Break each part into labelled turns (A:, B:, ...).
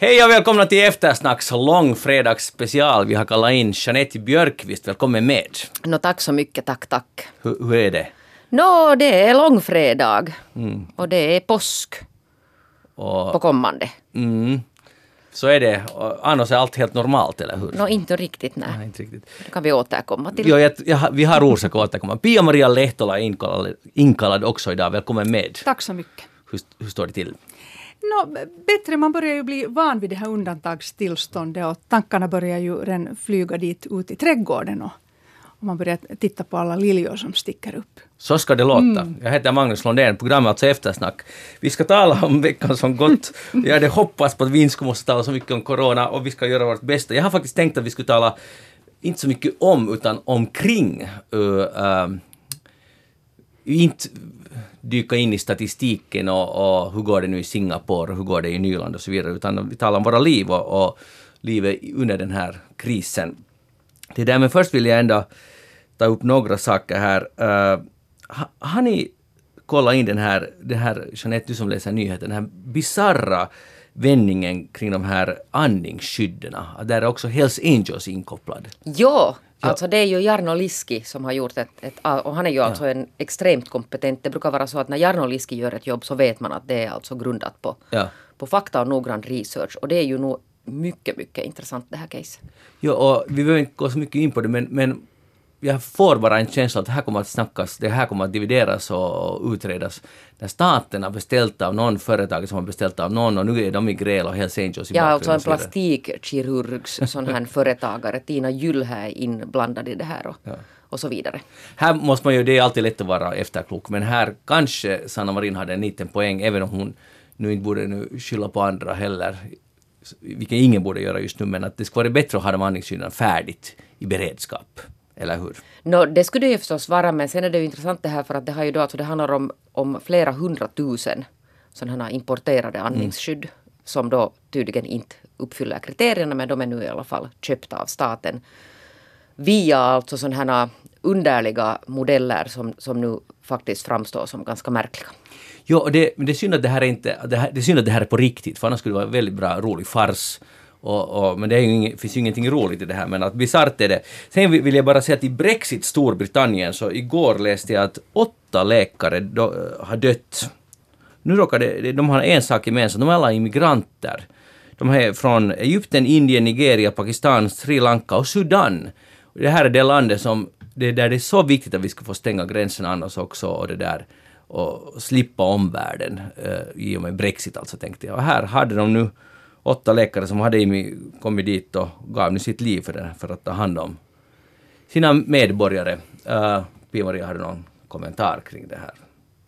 A: Hej och välkomna till Eftersnacks långfredagsspecial. Vi har kallat in Jeanette Björkqvist. Välkommen med.
B: Nå, tack så mycket, tack, tack.
A: Hur, hur är det?
B: Nå, det är långfredag. Och det är påsk
A: Och,
B: på kommande.
A: mm, så är det. Annars är allt helt normalt, eller hur?
B: Nå, inte riktigt, nej.
A: Nej, inte riktigt.
B: Det kan vi återkomma till.
A: Jo, jag, jag, vi har orsak att återkomma. Pia-Maria Lehtola är inkallad, inkallad också idag. Välkommen med.
C: Tack så mycket.
A: Hur, hur står det till?
C: Nå, bättre, man börjar ju bli van vid det här undantagstillståndet och tankarna börjar ju redan flyga dit ut i trädgården och, och man börjar titta på alla liljor som sticker upp.
A: Så ska det låta. Jag heter Magnus Lundén, programmet alltså Eftersnack. Vi ska tala om veckan som gått. Jag hade hoppats på att vi inte skulle måste tala så mycket om corona och vi ska göra vårt bästa. Jag har faktiskt tänkt att vi skulle tala, inte så mycket om, utan omkring. Uh, uh, inte dyka in i statistiken och, och hur går det nu i Singapore och hur går det i Nyland och så vidare, utan vi talar om våra liv och, och livet under den här krisen. Det där, men först vill jag ändå ta upp några saker här. Uh, ha, har ni kollat in den här, den här, Jeanette, du som läser nyheten, den här bizarra vändningen kring de här andningsskydden? Där är också Hells Angels inkopplad.
B: Alltså det är ju Jarno Liski som har gjort ett, ett och han är ju alltså en extremt kompetent. Det brukar vara så att när Jarno Liski gör ett jobb så vet man att det är alltså grundat på,
A: Ja.
B: på fakta och noggrann research. Och det är ju nog mycket, mycket intressant det här caset.
A: Jo, och vi behöver inte gå så mycket in på det, men, men jag får bara en känsla att det här kommer att snackas, det här kommer att divideras och utredas. När staten har beställt av någon, företag som har beställt av någon och nu är de i gräl och Hells Angels i
B: Ja, alltså en plastikkirurgs sån här företagare, Tina Gyllhä är inblandad i det här och, och så vidare.
A: Här måste man ju, det är alltid lätt att vara efterklok, men här kanske Sanna Marin hade en liten poäng, även om hon nu inte borde nu skylla på andra heller, vilket ingen borde göra just nu, men att det skulle vara bättre att ha de andningsskydden färdigt i beredskap. Eller hur?
B: Nå, det skulle det ju förstås vara, men sen är det ju intressant det här för att det har ju då, alltså det handlar om, om flera hundratusen sådana här importerade andningsskydd som då tydligen inte uppfyller kriterierna, men de är nu i alla fall köpta av staten via alltså sådana här underliga modeller som, som nu faktiskt framstår som ganska märkliga.
A: Jo, det, men det är synd att det här är inte, det, här, det är synd att det här är på riktigt, för annars skulle det vara en väldigt bra, rolig fars. Och, och, men det är ju ing, finns ju ingenting roligt i det här, men att bisarrt är det. Sen vill jag bara säga att i Brexit Storbritannien, så igår läste jag att åtta läkare då, eh, har dött. Nu råkar det, de har en sak gemensamt, de är alla immigranter. De är från Egypten, Indien, Nigeria, Pakistan, Sri Lanka och Sudan. Det här är det landet som, det där det är så viktigt att vi ska få stänga gränserna annars också och det där och slippa omvärlden eh, i och med Brexit alltså tänkte jag. Och här hade de nu åtta läkare som hade kommit dit och gav nu sitt liv för, det, för att ta hand om sina medborgare. Uh, Pia-Maria hade någon kommentar kring det här.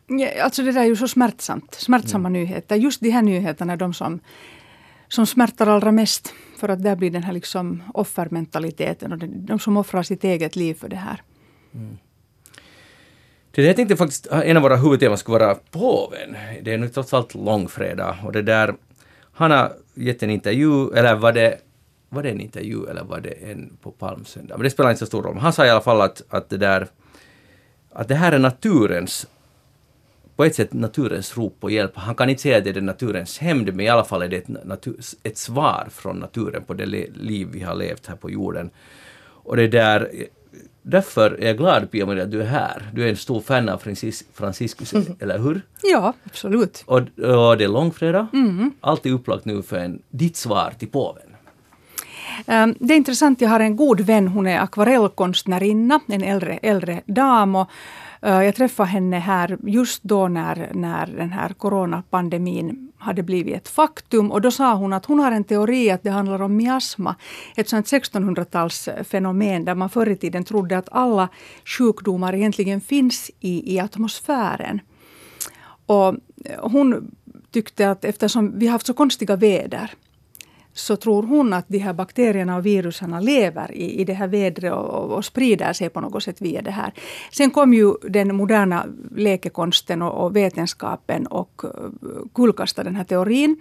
C: Ja, alltså det där är ju så smärtsamt. Smärtsamma nyheter. Just de här nyheterna är de som, som smärtar allra mest. För att där blir den här liksom offermentaliteten och de, som offrar sitt eget liv för det här.
A: Det där jag tänkte faktiskt, en av våra huvudteman skulle vara påven. Det är nu trots allt långfredag och det där, han har gett en intervju, eller var det, var det en intervju eller var det en på palmsöndag? Men det spelar inte så stor roll. Han sa i alla fall att, att det där, att det här är naturens på ett sätt naturens rop på hjälp. Han kan inte säga att det är naturens hämnd, men i alla fall är det ett, natur, ett svar från naturen på det liv vi har levt här på jorden. Och det där, därför är jag glad Pia-Maria att du är här. Du är en stor fan av Francis, Franciscus, eller hur?
C: Ja, absolut.
A: Och, och det är långfredag. Allt är upplagt nu för en, ditt svar till påven.
C: Um, Det är intressant, jag har en god vän, hon är akvarellkonstnärinna, en äldre, äldre dam. Och, Eh, jag träffade henne här just då när, när den här coronapandemin hade blivit ett faktum. Och då sa hon att hon har en teori att det handlar om miasma. Ett sånt 1600-talsfenomen där man förr i tiden trodde att alla sjukdomar egentligen finns i, i atmosfären. Och hon tyckte att eftersom vi har haft så konstiga väder så tror hon att de här bakterierna och viruserna lever i, i det här vädret och, och, och sprider sig på något sätt via det här. Sen kom ju den moderna läkekonsten och, och vetenskapen och eh, kullkastade den här teorin.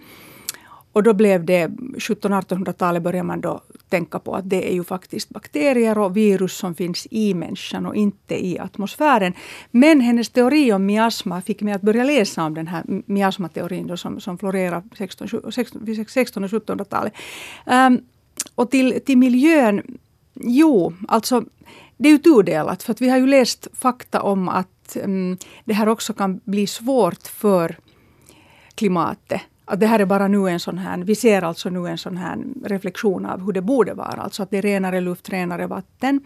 C: Och då blev det 1700-1800-talet började man då tänka på att det är ju faktiskt bakterier och virus som finns i människan och inte i atmosfären. Men hennes teori om miasma fick mig att börja läsa om den här miasmateorin då som, som florerar 16, 16, 16 och 1700-talet. Um, ehm, och till, till miljön, jo, alltså det är ju tudelat för att vi har ju läst fakta om att um, det här också kan bli svårt för klimatet att det här är bara nu en sån här, vi ser alltså nu en sån här reflektion av hur det borde vara. Alltså att det är renare luft, renare vatten.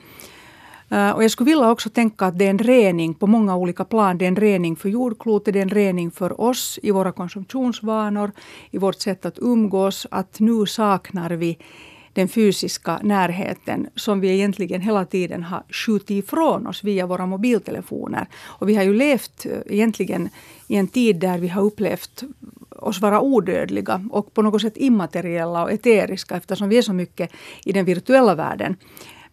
C: Eh, och jag skulle vilja också tänka att det är en rening på många olika plan. Det är en rening för jordklotet, det är en rening för oss i våra konsumtionsvanor, i vårt sätt att umgås. Att nu saknar vi den fysiska närheten som vi egentligen hela tiden har skjutit ifrån oss via våra mobiltelefoner. Och vi har ju levt eh, egentligen i en tid där vi har upplevt oss vara odödliga och på något sätt immateriella och eteriska eftersom vi är så mycket i den virtuella världen.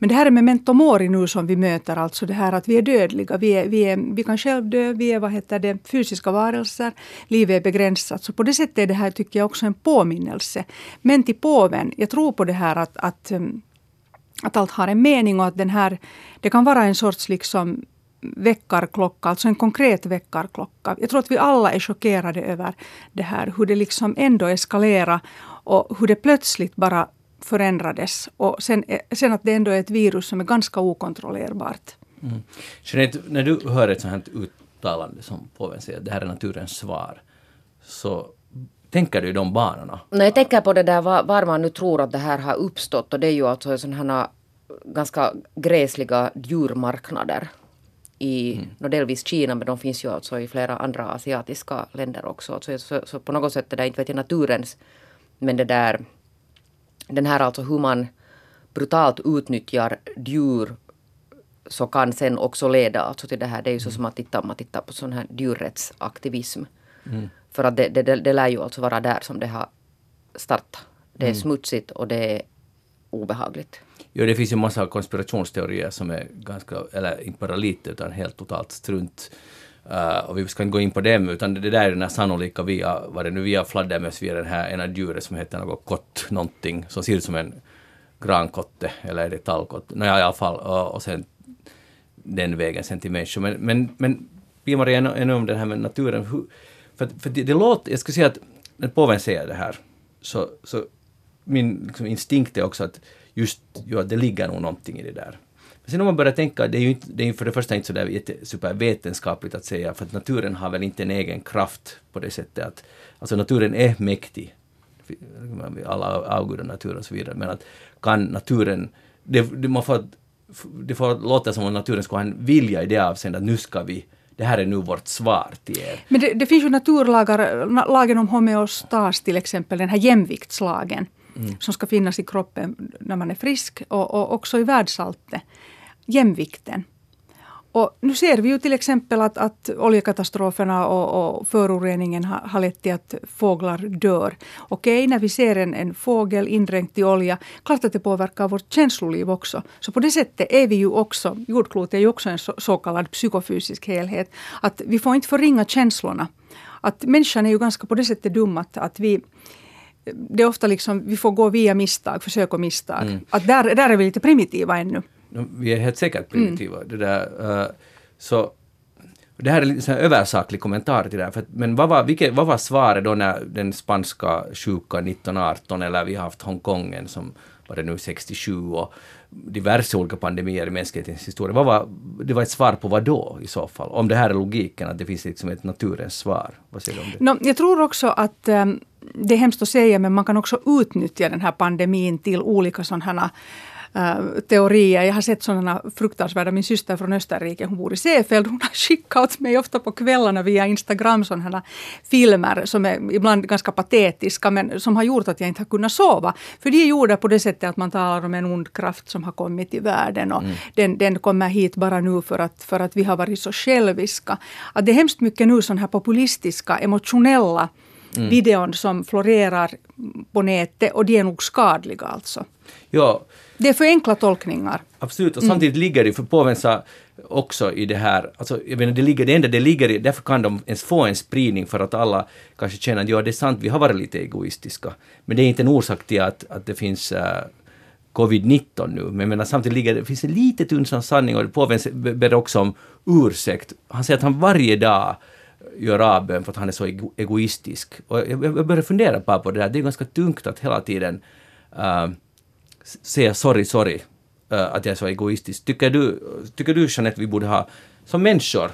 C: Men det här är memento mori nu som vi möter, alltså det här att vi är dödliga. Vi, är, vi, är, vi kan själv dö, vi är vad heter det, fysiska varelser. Livet är begränsat. Så på det sättet är det här tycker jag också en påminnelse. Men till påven, jag tror på det här att, att, att allt har en mening och att den här, det kan vara en sorts liksom väckarklocka, alltså en konkret väckarklocka. Jag tror att vi alla är chockerade över det här, hur det liksom ändå eskalerar och hur det plötsligt bara förändrades. Och sen, sen att det ändå är ett virus som är ganska okontrollerbart.
A: Mm. Jeanette, när du hör ett sånt här uttalande som påven säger, att det här är naturens svar, så tänker du i de banorna?
B: Nej, jag tänker på det där var, var, man nu tror att det här har uppstått och det är ju alltså sådana ganska gräsliga djurmarknader i mm. delvis Kina men de finns ju alltså i flera andra asiatiska länder också. Så, så, så på något sätt det där, inte vet jag naturens, men det där den här alltså hur man brutalt utnyttjar djur så kan sen också leda alltså till det här. Det är ju så mm. som att titta, man tittar på sån här djurrättsaktivism. Mm. För att det, det, det, det lär ju alltså vara där som det har startat. Det är mm. smutsigt och det är obehagligt.
A: Jo, det finns ju massa konspirationsteorier som är ganska, eller inte bara lite, utan helt totalt strunt. Uh, och vi ska inte gå in på dem, utan det där är den här sannolika via, vad det nu, via fladdermöss, via den här ena djuret som heter något kott någonting, som ser ut som en grankotte, eller är det tallkotte? Nåja, i alla fall, och, och sen den vägen sen till människor. Men, men, men Pia-Maria, ännu, ännu om det här med naturen. Hur, för för det, det låter, jag skulle säga att när påven säger det här, så, så min liksom, instinkt är också att just ja, att det ligger nog någonting i det där. Men sen om man börjar tänka, det är ju inte, det är för det första inte så där supervetenskapligt att säga, för att naturen har väl inte en egen kraft på det sättet att, alltså naturen är mäktig, alla avgudar naturen och så vidare, men att kan naturen, det, det, man får, det får låta som om naturen skulle ha en vilja i det avseendet att nu ska vi det här är nu vårt svar till er.
C: Men det, det finns ju naturlagar, lagen om homeostas till exempel, den här jämviktslagen mm. som ska finnas i kroppen när man är frisk och, och också i världsalltet. Jämvikten. Och nu ser vi ju till exempel att, att oljekatastroferna och, och föroreningen har, har lett till att fåglar dör. Okej, när vi ser en, en fågel indränkt i olja, klart att det påverkar vårt känsloliv också. Så på det sättet är vi ju också, jordklotet är ju också en så, så kallad psykofysisk helhet. Att vi får inte förringa känslorna. Att människan är ju ganska på det sättet dum att, att vi det är ofta liksom, vi får gå via misstag, försök och misstag. Mm. Att där, där är vi lite primitiva ännu.
A: Vi är helt säkert primitiva. Mm. Det där, uh, så, det här är lite en översaklig kommentar till det här. För, men vad var, vilket, vad var svaret då när den spanska sjuka 1918 eller vi har haft Hongkongen som var det nu 67 och diverse olika pandemier i mänsklighetens historia. Vad var, det var ett svar på vad då i så fall? Om det här är logiken, att det finns liksom ett naturens svar. Vad säger du om det?
C: No, jag tror också att um, det är hemskt att säga, men man kan också utnyttja den här pandemin till olika sådana här teorier. Jag har sett sådana fruktansvärda. Min syster från Österrike, hon bor i Seefeld, hon har skickat åt mig ofta på kvällarna via Instagram sådana filmer som är ibland ganska patetiska men som har gjort att jag inte har kunnat sova. För de är gjorda på det sättet att man talar om en ond kraft som har kommit till världen och mm. den, den kommer hit bara nu för att, för att vi har varit så själviska. Att det är hemskt mycket nu sådana här populistiska, emotionella videon som florerar på nätet och de är nog skadliga alltså.
A: Ja,
C: Det är för enkla tolkningar.
A: Absolut, och samtidigt ligger det, för påven sa också i det här, alltså jag menar det ligger, det enda det ligger i, därför kan de ens få en spridning för att alla kanske känner att ja det är sant, vi har varit lite egoistiska. Men det är inte en orsak till att, att det finns äh, covid-19 nu. Men menar, samtidigt ligger det, finns en litet uns sanning och påven ber också om ursäkt. Han säger att han varje dag gör avbön för att han är så ego egoistisk. Och jag, jag börjar fundera på det där, det är ganska tungt att hela tiden äh, säga sorry, sorry uh, att jag är så egoistisk. Tycker du, tycker du Jeanette, vi borde ha som människor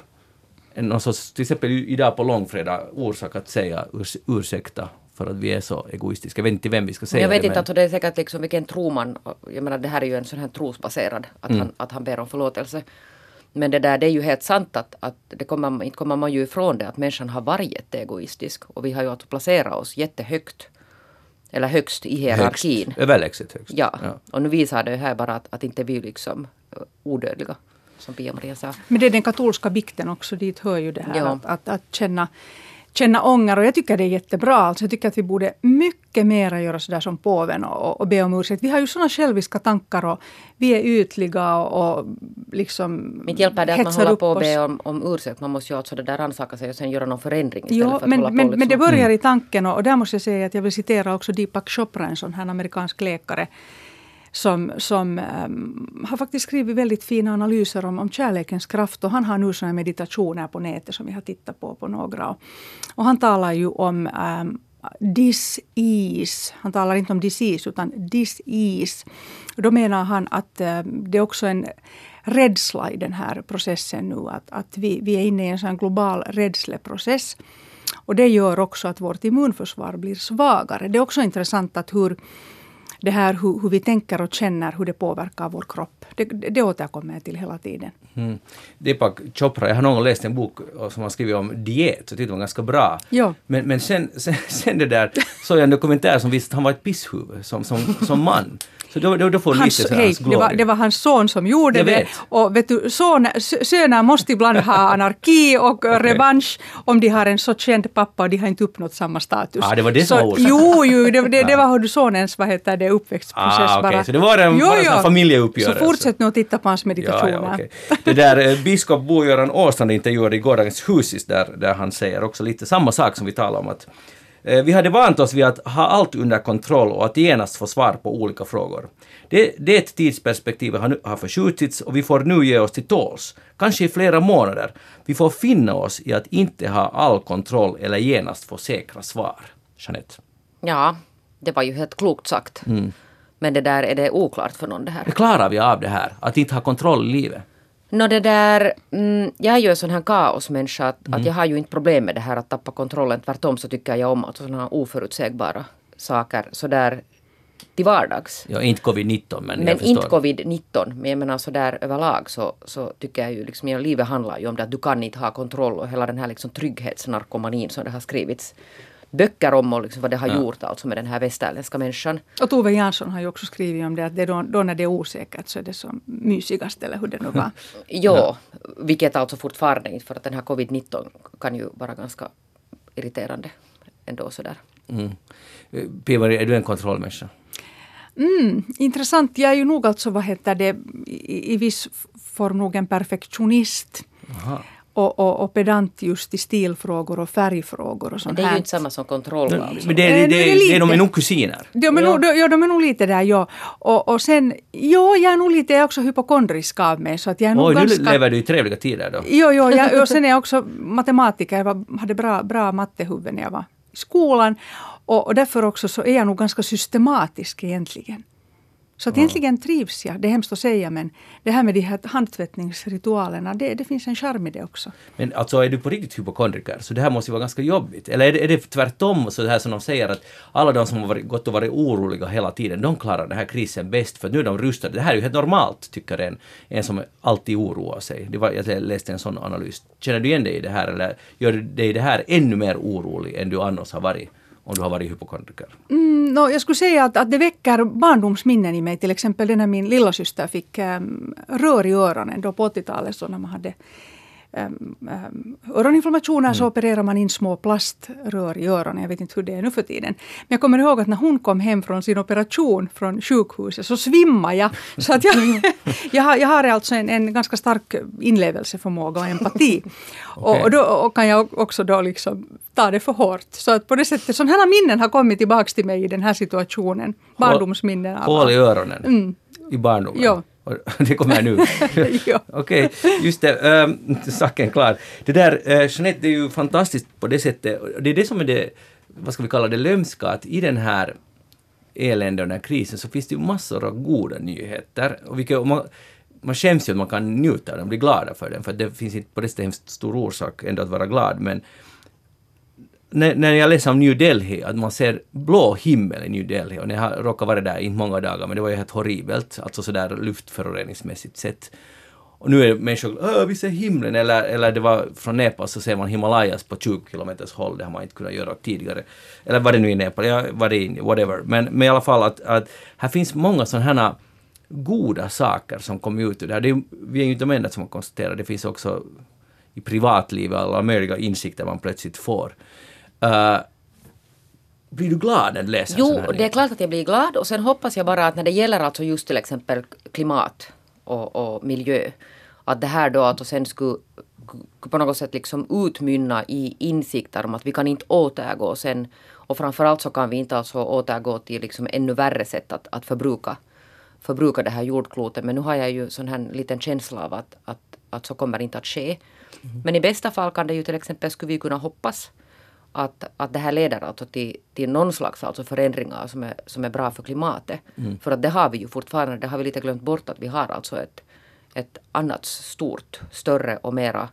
A: någon sorts, till exempel idag på långfredag, orsak att säga urs, ursäkta för att vi är så egoistiska. Jag vet inte till vem vi ska säga
B: jag vet
A: det.
B: inte, alltså det är säkert liksom vilken tro man... Jag menar det här är ju en sån här trosbaserad, att, mm. han, att han ber om förlåtelse. Men det där, det är ju helt sant att, att det kommer, inte kommer man ju ifrån det att människan har varit jätteegoistisk. Och vi har ju att placera oss jättehögt eller högst i hierarkin.
A: Högst, överlägset högst.
B: Ja. ja. och nu visar det här bara att, att inte vi liksom odödliga, som Pia-Maria sa.
C: Men det är den katolska bikten också, dit hör ju det här ja. att, att, att känna känna ånger och jag tycker det är jättebra. Alltså jag tycker att vi borde mycket mer göra sådär som påven och, och be om ursäkt. Vi har ju sådana själviska tankar och vi är ytliga och, och liksom
B: Inte hjälper det att man håller på och be om, om ursäkt. Man måste ju alltså det där rannsaka sig och sen göra någon förändring istället
C: jo,
B: för att
C: men,
B: hålla
C: men,
B: på liksom.
C: men det börjar mm. i tanken och, och där måste jag säga att jag vill citera också Deepak Chopra, en sån här amerikansk läkare som, som um, har faktiskt skrivit väldigt fina analyser om, om kärlekens kraft. Och han har nu såna meditationer på nätet som vi har tittat på, på några. Och han talar ju om ehm, um, dis-is. Han talar inte om disease utan dis-is. Då menar han att um, det är också en rädsla i den här processen nu. Att, att vi, vi är inne i en sån global rädsleprocess. Och det gör också att vårt immunförsvar blir svagare. Det är också intressant att hur det här hur, hur, vi tänker och känner, hur det påverkar vår kropp. Det, det återkommer jag till hela tiden.
A: Mm. Deepak Chopra, jag har någon gång läst en bok som har skrivit om diet, så det var ganska bra.
C: Ja.
A: Men, men sen, sen, sen det där såg jag en dokumentär som visade att han var ett pisshuvud som, som, som man. Så då, då, då får hans, lite hej,
C: det, var, det var hans son som gjorde det. Och vet du, son, söner måste ibland ha anarki och okay. revansch om de har en så känd pappa och de har inte uppnått samma status.
A: Ah, det var det som var
C: Jo, jo det, det, det var hur sonens vad heter det, uppväxtprocess
A: ah, okay.
C: bara.
A: Så det var en, jo, bara en familjeuppgörelse?
C: Så fortsätt nu att titta på hans meditationer. Ja, ja, okay.
A: Det där eh, biskop Bo-Göran Åstrand intervjuade i gårdagens Husis där, där han säger också lite samma sak som vi talar om att Eh, vi hade vant oss vid att ha allt under kontroll och att genast få svar på olika frågor. Det, det tidsperspektivet har, har förskjutits och vi får nu ge oss till tåls, kanske i flera månader. Vi får finna oss i att inte ha all kontroll eller genast få säkra svar. Jeanette?
B: Ja, det var ju helt klokt sagt. Mm. Men det där är det oklart för någon det här.
A: Klarar vi av det här? Att inte ha kontroll i livet?
B: Nå det där, mm, jag är ju en sån här kaosmänniska att, mm. att jag har ju inte problem med det här att tappa kontrollen. Tvärtom så tycker jag om alltså sådana oförutsägbara saker sådär till vardags.
A: Ja, inte covid-19 men
B: Men inte covid-19. Men jag menar sådär överlag så, så tycker jag ju liksom, ja, livet handlar ju om det att du kan inte ha kontroll och hela den här liksom trygghetsnarkomanin som det har skrivits böcker om och liksom vad det har ja. gjort alltså med den här västerländska människan.
C: Och Tove Jansson har ju också skrivit om det att det då, då, när det är osäkert så är det som mysigast eller hur det nu var.
B: jo, ja. vilket alltså fortfarande inte för att den här covid-19 kan ju vara ganska irriterande ändå sådär. Mm.
A: Pivar, är du en kontrollmänniska?
C: Mm, intressant. Jag är ju nog alltså, vad heter det, i, i viss form nog en perfektionist. Aha och, och, och pedant just i stilfrågor och färgfrågor och sånt
B: Det är ju inte samma som kontroll. Alltså.
A: Men det, det, det, det, det är de är nog kusiner.
C: De är, ja. nog, ja, de är nog lite där, ja. Och, och sen, ja, jag är nog lite jag är också hypokondrisk av mig. Så att jag är
A: Oj,
C: ganska,
A: nu lever du i trevliga tider då.
C: Jo, jo, jag, och sen är jag också matematiker. Jag var, hade bra, bra mattehuvud när jag var i skolan. Och, och därför också så är jag nog ganska systematisk egentligen. Så att egentligen trivs jag. Det är hemskt att säga men det här med de här handtvättningsritualerna, det, det finns en charm i det också.
A: Men alltså är du på riktigt hypokondriker så det här måste ju vara ganska jobbigt? Eller är det, är det tvärtom så det här som de säger att alla de som har varit, gått och varit oroliga hela tiden, de klarar den här krisen bäst för nu är de rustade. Det här är ju helt normalt tycker en, en som alltid oroar sig. Det var, jag läste en sån analys. Känner du igen dig i det här eller gör dig det här ännu mer orolig än du annars har varit? Om du har varit hypokondriker?
C: Mm, no, jag skulle säga att, att det väcker barndomsminnen i mig. Till exempel när min lillasyster fick äm, rör i öronen då på 80-talet så när man hade um, um, öroninflammationer så opererar man in små plaströr i öronen. Jag vet inte hur det är nu för tiden. Men jag kommer ihåg att när hon kom hem från sin operation från sjukhuset så svimmade jag. Så att jag, jag, har, jag har alltså en, en ganska stark inlevelseförmåga och empati. Och, och då och kan jag också då liksom ta det för hårt. Så att på det sättet, sådana här minnen har kommit tillbaka till mig i den här situationen. Barndomsminnen. av-
A: Hål i öronen
C: Mm.
A: i barndomen.
C: Ja.
A: Det kommer nu. Okej, just det. Um, saken klar. Det där, uh, Jeanette, det är ju fantastiskt på det sättet. Det är det som är det, vad ska vi kalla det, lömska, att i den här elände och den här krisen så finns det ju massor av goda nyheter. Och vilket, och man, man skäms ju att man kan njuta av den, bli glada för den, för det finns inte på det sättet hemskt stor orsak ändå att vara glad, men när, när jag läser om New Delhi, att man ser blå himmel i New Delhi, och när jag råkar vara där, inte många dagar, men det var ju helt horribelt, alltså sådär luftföroreningsmässigt sett. Och nu är människor Åh, vi ser himlen, eller, eller det var från Nepal så ser man Himalayas på 20 kilometers håll, det har man inte kunnat göra tidigare. Eller var det nu i Nepal, ja, var det i, whatever. Men, men i alla fall att, att här finns många sådana här goda saker som kommer ut ur det här. Det är, vi är ju inte de enda som har konstaterat, det finns också i privatlivet alla möjliga insikter man plötsligt får. Uh, blir du glad när du läser
B: Jo,
A: sån här
B: det är klart att jag blir glad och sen hoppas jag bara att när det gäller alltså just till exempel klimat och, och miljö, att det här då att och sen skulle på något sätt liksom utmynna i insikter om att vi kan inte återgå sen och framförallt så kan vi inte alltså återgå till liksom ännu värre sätt att, att förbruka, förbruka det här jordklotet. Men nu har jag ju sån här liten känsla av att, att, att så kommer inte att ske. Men i bästa fall kan det ju till exempel, skulle vi kunna hoppas att, att det här leder alltså till, till någon slags alltså förändringar som är, som är bra för klimatet. För att det har vi ju fortfarande, det har vi lite glömt bort att vi har alltså ett, ett annat stort, större och mera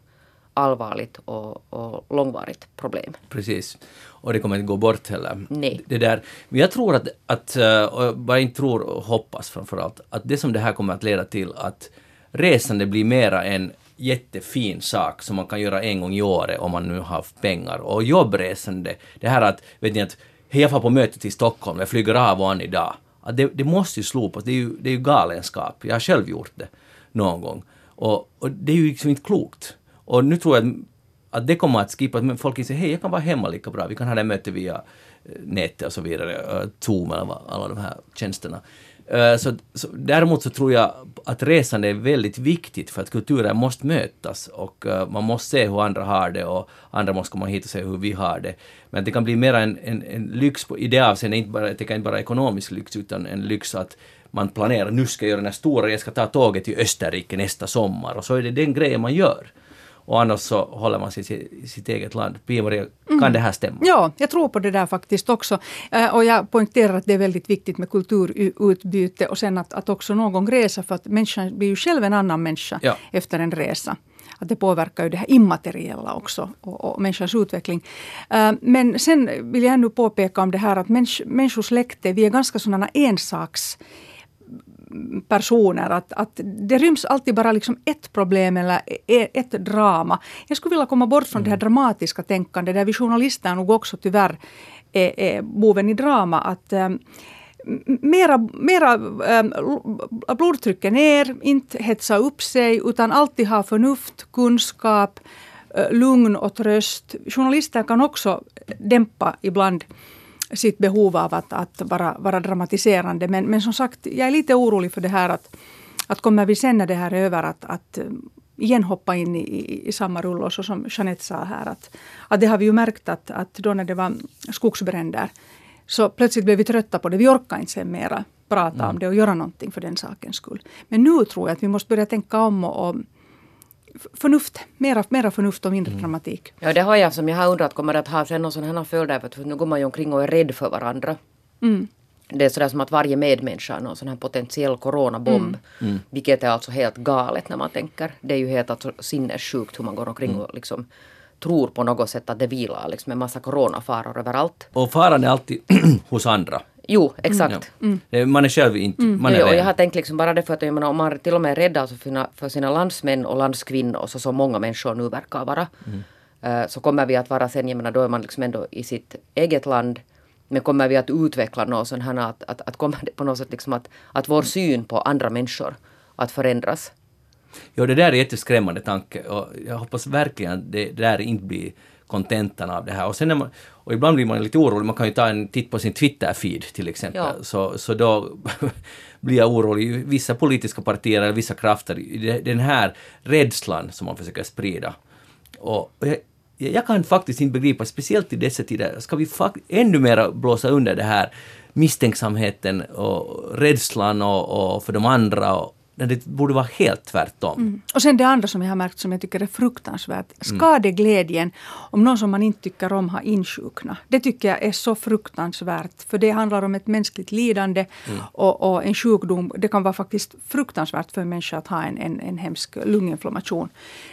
B: allvarligt och, och långvarigt problem.
A: Precis. Och det kommer inte gå bort heller.
B: Nej.
A: Det där. Men jag tror att, att eh, och bara inte tror och hoppas framförallt, att det som det här kommer att leda till att resande blir mera en jättefin sak som man kan göra en gång i året om man nu har pengar. Och jobbresande, det här att, vet ni att, hej jag får på möte till Stockholm, jag flyger av och an idag. Att det, det måste ju slopas, det är ju, det är ju galenskap. Jag har själv gjort det någon gång. Och, och det är ju liksom inte klokt. Och nu tror jag att att det kommer att skippa, men folk säger hej, jag kan vara hemma lika bra, vi kan ha det möte via eh, nätet och så vidare, eh, Zoom eller vad- alla de här tjänsterna. Eh, så, så, däremot så tror jag att resande är väldigt viktigt för att kulturer måste mötas och eh, man måste se hur andra har det och andra måste komma hit och se hur vi har det. Men det kan bli mer en, en, en lyx på, i det avseendet, inte bara, det kan inte bara ekonomisk lyx utan en lyx att man planerar, nu ska jag göra den här stora, jag ska ta tåget till Österrike nästa sommar och så är det den grejen man gör. Och annars så håller man sig i sitt eget land. Pia-Maria, kan det här stämma?
C: Ja, jag tror på det där faktiskt också. Eh, Och jag poängterar att det är väldigt viktigt med kulturutbyte och sen att, att också någon gång resa för att människan blir ju själv en annan människa
A: Ja.
C: efter en resa. Att det påverkar ju det här immateriella också och, och människans utveckling. Eh, Men sen vill jag ännu påpeka om det här att människ, människosläkte, vi är ganska sådana ensaks personer. Att, att det ryms alltid bara liksom ett problem eller e- ett drama. Jag skulle vilja komma bort från det här dramatiska tänkandet där vi journalister nog också tyvärr är, är boven i drama. Att, ähm, m- Mera, mera ähm, l- blodtrycket ner, inte hetsa upp sig utan alltid ha förnuft, kunskap, äh, lugn och tröst. Journalister kan också dämpa ibland sitt behov av att, att vara, vara dramatiserande. Men, men som sagt, jag är lite orolig för det här att, att kommer vi sen när det här är över att, att eh, igen hoppa in i, i, i samma rullor, så som Jeanette sa här. Att, att det har vi ju märkt att, att då när det var skogsbränder så plötsligt blev vi trötta på det. Vi orkar inte sen mera prata om det och göra någonting för den sakens skull. Men nu tror jag att vi måste börja tänka om och, och förnuft, mera, mera förnuft och mindre dramatik.
B: Ja, det har jag som jag har undrat, kommer det att ha sen någon sån här följder? För nu går man ju omkring och är rädd för varandra.
C: Mm.
B: Det är sådär som att varje medmänniska är någon sån här potentiell coronabomb. Vilket är alltså helt galet när man tänker. Det är ju helt alltså sinnessjukt hur man går omkring och liksom tror på något sätt att det vilar liksom en massa coronafaror överallt.
A: Och faran är alltid hos andra.
B: Jo, exakt.
A: Det- Man är själv inte... Man är
B: Jo, och jag har tänkt liksom bara det för att jag menar, om man till och med är rädd alltså för, sina, för sina landsmän och landskvinnor, så som många människor nu verkar vara, eh, så kommer vi att vara sen, jag menar då är man liksom ändå i sitt eget land, men kommer vi att utveckla något sånt här att, att, att kommer det på något sätt liksom att, att vår syn på andra människor att förändras.
A: Jo, det där är en jätteskrämmande tanke och jag hoppas verkligen det, det där inte blir kontentan av det här. Och, sen man, och ibland blir man lite orolig, man kan ju ta en titt på sin Twitter-feed till exempel.
B: Ja.
A: Så, så då blir jag orolig. Vissa politiska partier eller vissa krafter, den här rädslan som man försöker sprida. Och jag, jag kan faktiskt inte begripa, speciellt i dessa tider, ska vi ännu mer blåsa under det här misstänksamheten och rädslan och, och för de andra. Och, när det borde vara helt tvärtom.
C: Och sen det andra som jag har märkt som jag tycker är fruktansvärt. Skadeglädjen om någon som man inte tycker om har insjuknat. Det tycker jag är så fruktansvärt. För det handlar om ett mänskligt lidande och, och en sjukdom. Det kan vara faktiskt fruktansvärt för en människa att ha en, en, en hemsk lunginflammation.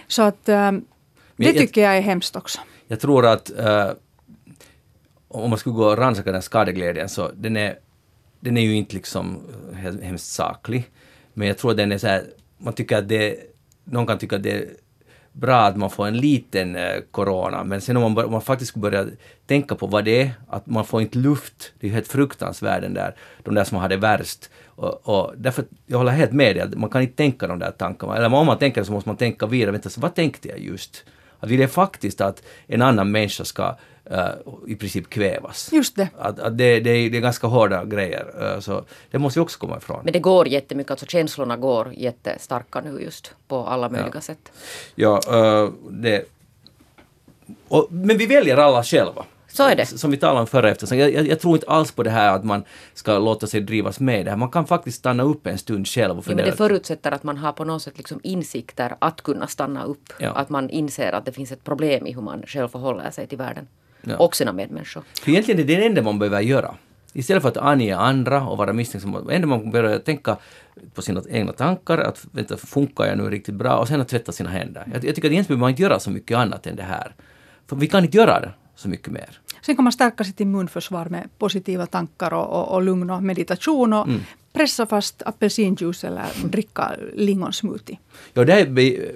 C: Så att um, det
A: jag-
C: tycker jag är hemskt också.
A: Jag tror att eh, om man skulle gå och rannsaka den skadeglädjen så den är, den är ju inte liksom he- hemskt saklig. Men jag tror att den är så här, man tycker att det, någon kan tycka att det är bra att man får en liten eh, corona, men sen om man, bör, om man faktiskt skulle börja tänka på vad det är, att man får inte luft, det är ju helt fruktansvärt den där, de där som har det värst. Och, och därför, jag håller helt med dig, man kan inte tänka de där tankarna, eller om man tänker det så måste man tänka vidare, vänta, så vad tänkte jag just? Att vill jag faktiskt att en annan människa ska eh, i princip kvävas?
C: Just det.
A: Att, att det, det, är, det är ganska hårda grejer, eh, så det måste vi också komma ifrån.
B: Men det går jättemycket, alltså känslorna går jättestarka nu just på alla möjliga sätt.
A: Ja, eh, det... Och, men vi väljer alla själva.
B: Så är det.
A: Som vi talade om förra eftersom. Jag, jag, jag tror inte alls på det här att man ska låta sig drivas med det här. Man kan faktiskt stanna upp en stund själv och
B: Ja, men
A: fundera.
B: det förutsätter att man har på något sätt liksom insikter att kunna stanna upp.
A: Ja.
B: Att man inser att det finns ett problem i hur man själv förhåller sig till världen.
A: Ja.
B: Och sina medmänniskor.
A: För egentligen är det det enda man behöver göra. Istället för att ange andra och vara misstänksam. Det enda man behöver tänka på sina egna tankar, att vänta, funkar jag nu riktigt bra? Och sen att tvätta sina händer. Jag, jag tycker att egentligen behöver man inte göra så mycket annat än det här. För vi kan inte göra det så mycket mer.
C: Sen kan man stärka sitt immunförsvar med positiva tankar och, och, och lugn och meditation och pressa fast apelsinjuice eller dricka lingonsmoothie.
A: Ja, det här,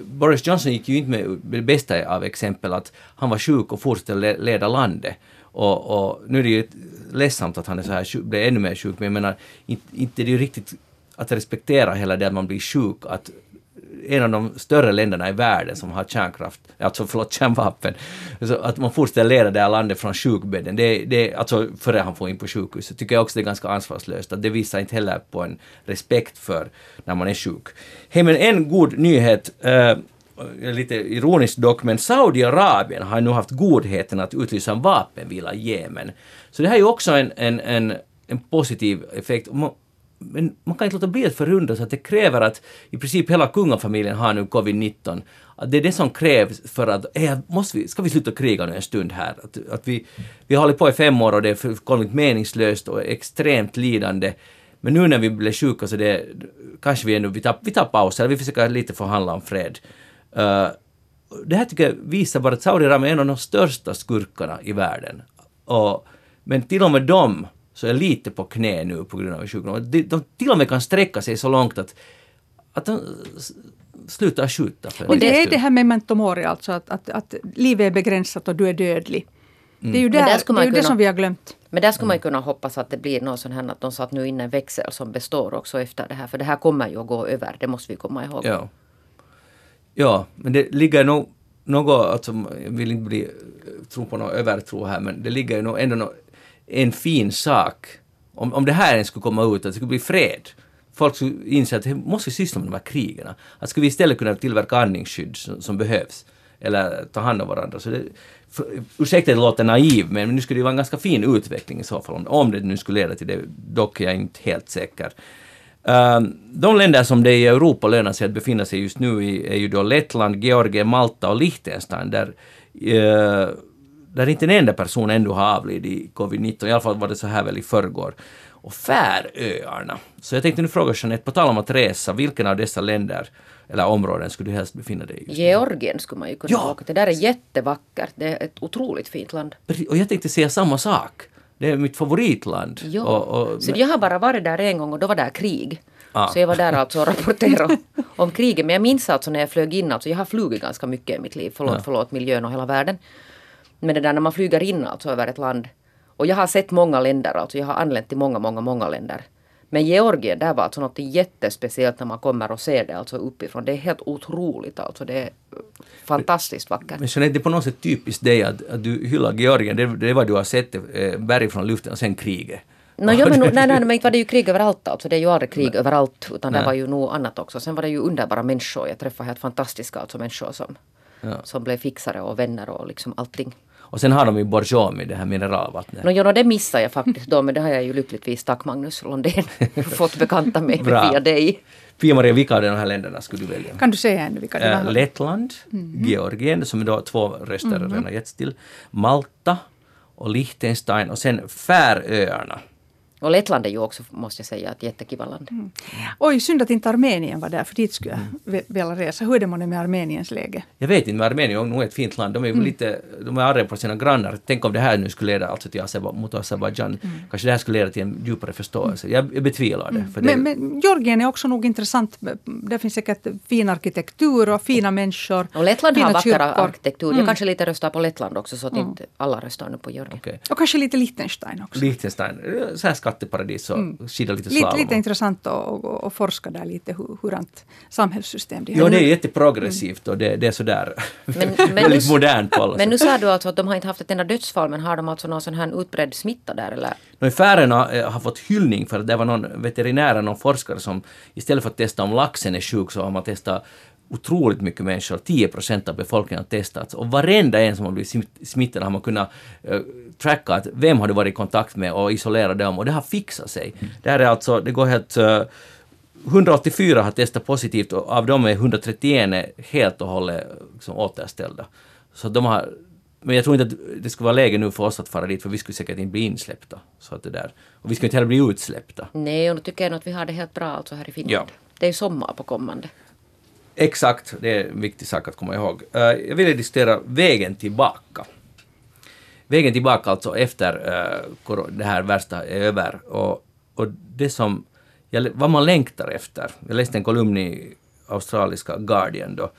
A: Boris Johnson gick ju inte med det bästa av exempel att han var sjuk och fortsatte leda landet. Och, och nu är det ju ledsamt att han är så här sjuk, blev ännu mer sjuk, men jag menar, inte, inte är det ju riktigt att respektera hela det att man blir sjuk, att en av de större länderna i världen som har kärnkraft, alltså förlåt kärnvapen, så att man fortsätter leda det här landet från sjukbädden, det, det, alltså före han får in på sjukhuset, tycker jag också det är ganska ansvarslöst, att det visar inte heller på en respekt för när man är sjuk. Hej, men en god nyhet, eh, lite ironiskt dock, men Saudiarabien har nu haft godheten att utlysa en vapenvila i Jemen. Så det här är ju också en, en, en, en positiv effekt. Men man kan inte låta bli att förundras att det kräver att i princip hela kungafamiljen har nu covid-19. Att det är det som krävs för att, eh, måste vi, ska vi sluta kriga nu en stund här? Att, att vi, vi har hållit på i fem år och det är fullkomligt meningslöst och extremt lidande. Men nu när vi blir sjuka så det, kanske vi ändå, vi tar, vi tar paus, eller vi försöker lite förhandla om fred. Uh, det här tycker jag visar bara att Saudiarabien är en av de största skurkarna i världen. Och, men till och med de så är lite på knä nu på grund av sjukdomen. De, de till och med kan sträcka sig så långt att, att de slutar skjuta. För
C: Och
A: en
C: det är det här memento mori, alltså att, att, att livet är begränsat och du är dödlig. Det är ju,
B: Men där
C: där, det, är
B: man
C: ju det
B: kunna-
C: som vi har glömt.
B: Men där skulle man ju kunna hoppas att det blir någon sån här att de satt nu in en växel som består också efter det här. För det här kommer ju att gå över, det måste vi komma ihåg.
A: Ja. Ja, men det ligger nog något, alltså, jag vill inte bli, tro på någon övertro här, men det ligger ju nog ändå nå- en fin sak. Om, om det här ens skulle komma ut, att det skulle bli fred. Folk skulle inse att det måste vi syssla med de här krigen. Att skulle vi istället kunna tillverka andningsskydd som, som behövs, eller ta hand om varandra. Så det, för, ursäkta att det låter naiv, men nu skulle det vara en ganska fin utveckling i så fall, om, om det nu skulle leda till det. Dock är jag inte helt säker. Um, de länder som det i Europa lönar sig att befinna sig just nu i är ju då Lettland, Georgien, Malta och Liechtenstein där, eh, där inte en enda person ännu har avlidit i covid-19. I alla fall var det så här väl i förrgår. Och Färöarna. Så jag tänkte nu fråga Jeanette, på tal om att resa, vilken av dessa länder eller områden skulle du helst befinna dig i?
B: Georgien skulle man ju kunna
A: Ja.
B: åka till. Det där är jättevackert. Det är ett otroligt fint land.
A: Och jag tänkte säga samma sak. Det är mitt favoritland.
B: Ja.
A: Och, och,
B: så jag har bara varit där en gång och då var där krig.
A: Ah.
B: Så jag var där alltså och rapporterade om kriget. Men jag minns alltså när jag flög in, alltså jag har flugit ganska mycket i mitt liv. Förlåt,
A: Ja.
B: förlåt miljön och hela världen. Men det där när man flyger in alltså över ett land. Och jag har sett många länder, alltså jag har anlänt till många, många, många länder. Men Georgien, där var alltså något jättespeciellt när man kommer och ser det alltså uppifrån. Det är helt otroligt alltså. Det är fantastiskt vackert.
A: Men Jeanette, det är på något sätt typiskt dig att, att du hyllar Georgien. Det, det vad du har sett, eh, berg från luften och sen kriget.
B: No, ja, men, nej, nej, men inte var det ju krig överallt alltså. Det är ju aldrig krig nej. överallt. Utan nej. det var ju nog annat också. Sen var det ju underbara människor. Jag träffade helt fantastiska alltså människor som, ja. som blev fixare och vänner och liksom allting.
A: Och sen har de ju Borjomi, det här mineralvattnet.
B: No, ja, no, det missade jag faktiskt då, men det har jag ju lyckligtvis, tack Magnus Lundén, fått bekanta mig med via dig.
A: Pia-Maria, vilka av de här länderna skulle du välja?
C: Kan du säga ännu vilka det
A: var? Lettland, mm. Georgien, som då två röster mm. redan getts till, Malta och Liechtenstein och sen Färöarna.
B: Och Lettland är ju också, måste jag säga, ett jättekiva land. Mm.
C: Oj, synd att inte Armenien var där, för dit skulle jag mm. vilja resa. Hur är det med Armeniens läge?
A: Jag vet inte, men Armenien är nog ett fint land. De är mm. lite, de är arga på sina grannar. Tänk om det här nu skulle leda alltså till Azerba, mot Azerbajdzjan. Mm. Kanske det här skulle leda till en djupare förståelse. Jag, jag betvivlar det. För
C: men, men Georgien är också nog intressant. Det finns säkert fin arkitektur och fina människor.
B: Och Lettland har vacker arkitektur. Jag mm. kanske lite röstar på Lettland också, så att inte alla röstar nu på Georgien. Okay.
C: Och kanske lite Liechtenstein också.
A: Liechtenstein, så här skatteparadis och mm. skida lite slalom.
C: Lite, lite intressant att, forska där lite hur, hurant samhällssystem
A: de har. Jo, det är jätteproggressivt och det, det är sådär men, men väldigt nu, modernt på alla
B: Men nu sa du alltså att de har inte haft ett enda dödsfall men har de alltså någon sån här utbredd smitta där eller?
A: No, Färöarna eh, har fått hyllning för att det var någon veterinär, någon forskare som istället för att testa om laxen är sjuk så har man testat otroligt mycket människor, 10 procent av befolkningen har testats och varenda en som har blivit smittad har man kunnat uh, tracka att vem har du varit i kontakt med och isolera dem och det har fixat sig. Mm. Det här är alltså, det går helt uh, 184 har testat positivt och av dem är 131 helt och hållet liksom, återställda. Så de har, men jag tror inte att det skulle vara läge nu för oss att fara dit för vi skulle säkert inte bli insläppta. Så att det där. Och vi skulle inte heller bli utsläppta.
B: Nej, och då tycker jag nog att vi har det helt bra alltså här i Finland. Ja. Det är sommar på kommande.
A: Exakt, det är en viktig sak att komma ihåg. Eh, jag ville diskutera vägen tillbaka. Vägen tillbaka alltså efter eh, det här värsta är över. Och, och det som, vad man längtar efter. Jag läste en kolumn i australiska Guardian då,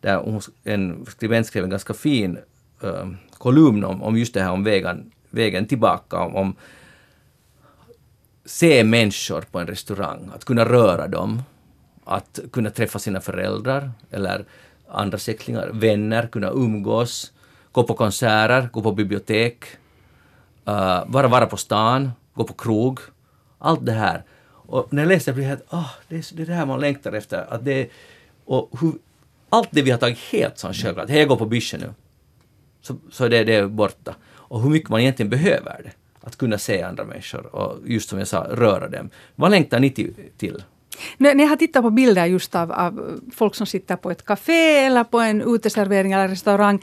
A: där en skribent skrev en ganska fin eh, kolumn om, om just det här om vägen, vägen tillbaka, om, om se människor på en restaurang, att kunna röra dem, att kunna träffa sina föräldrar eller andra släktingar, vänner, kunna umgås, gå på konserter, gå på bibliotek, eh, uh, bara vara på stan, gå på krog. Allt det här. Och när jag läste det blev jag helt, oh, det, är, det här man längtar efter. Att det, och hur, allt det vi har tagit helt som självklart, hej jag går på byschen nu, så, så det, det är borta. Och hur mycket man egentligen behöver det. Att kunna se andra människor och just som jag sa, röra dem. Vad längtar ni till?
C: När jag har tittat på bilder just av, av folk som sitter på ett café eller på en uteservering eller restaurang.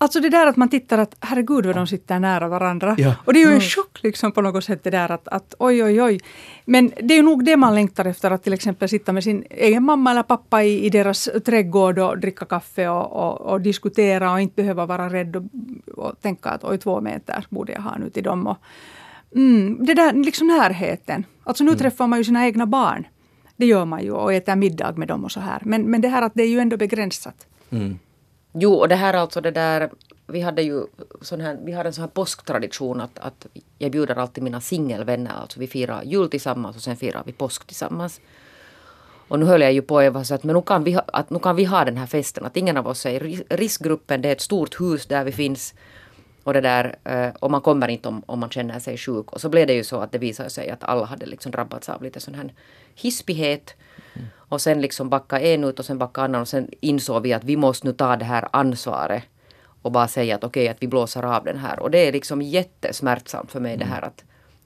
C: Alltså det där att man tittar att herregud vad de sitter nära varandra. Ja. Och det är ju en mm. chock liksom på något sätt det där att, att oj oj oj. Men det är ju nog det man längtar efter att till exempel sitta med sin egen mamma eller pappa i, i deras trädgård och dricka kaffe och, och, och diskutera och inte behöva vara rädd och, och, tänka att oj två meter borde jag ha nu till dem. Och, mm, det där liksom närheten. Alltså nu mm. träffar man ju sina egna barn. Det gör man ju och äter middag med dem och så här. Men, men det här att det är ju ändå begränsat. Mm.
B: Jo, och det här alltså det där vi hade ju sån här, vi har en sån här påsktradition att, att jag bjuder alltid mina singelvänner. Alltså vi firar jul tillsammans och sen firar vi påsk tillsammans. Och nu höll jag ju på Eva så att men nu kan, vi ha, att nu kan vi ha den här festen. Att ingen av oss är i riskgruppen. Det är ett stort hus där vi finns. Och, det där, eh, och man kommer inte om, om man känner sig sjuk. Och så blev det ju så att det visade sig att alla hade liksom drabbats av lite sån här hispighet. Mm. Och sen liksom backa en ut och sen backa annan och sen insåg vi att vi måste nu ta det här ansvaret och bara säga att okej okay, att vi blåser av den här. Och det är liksom jättesmärtsamt för mig mm. det här att,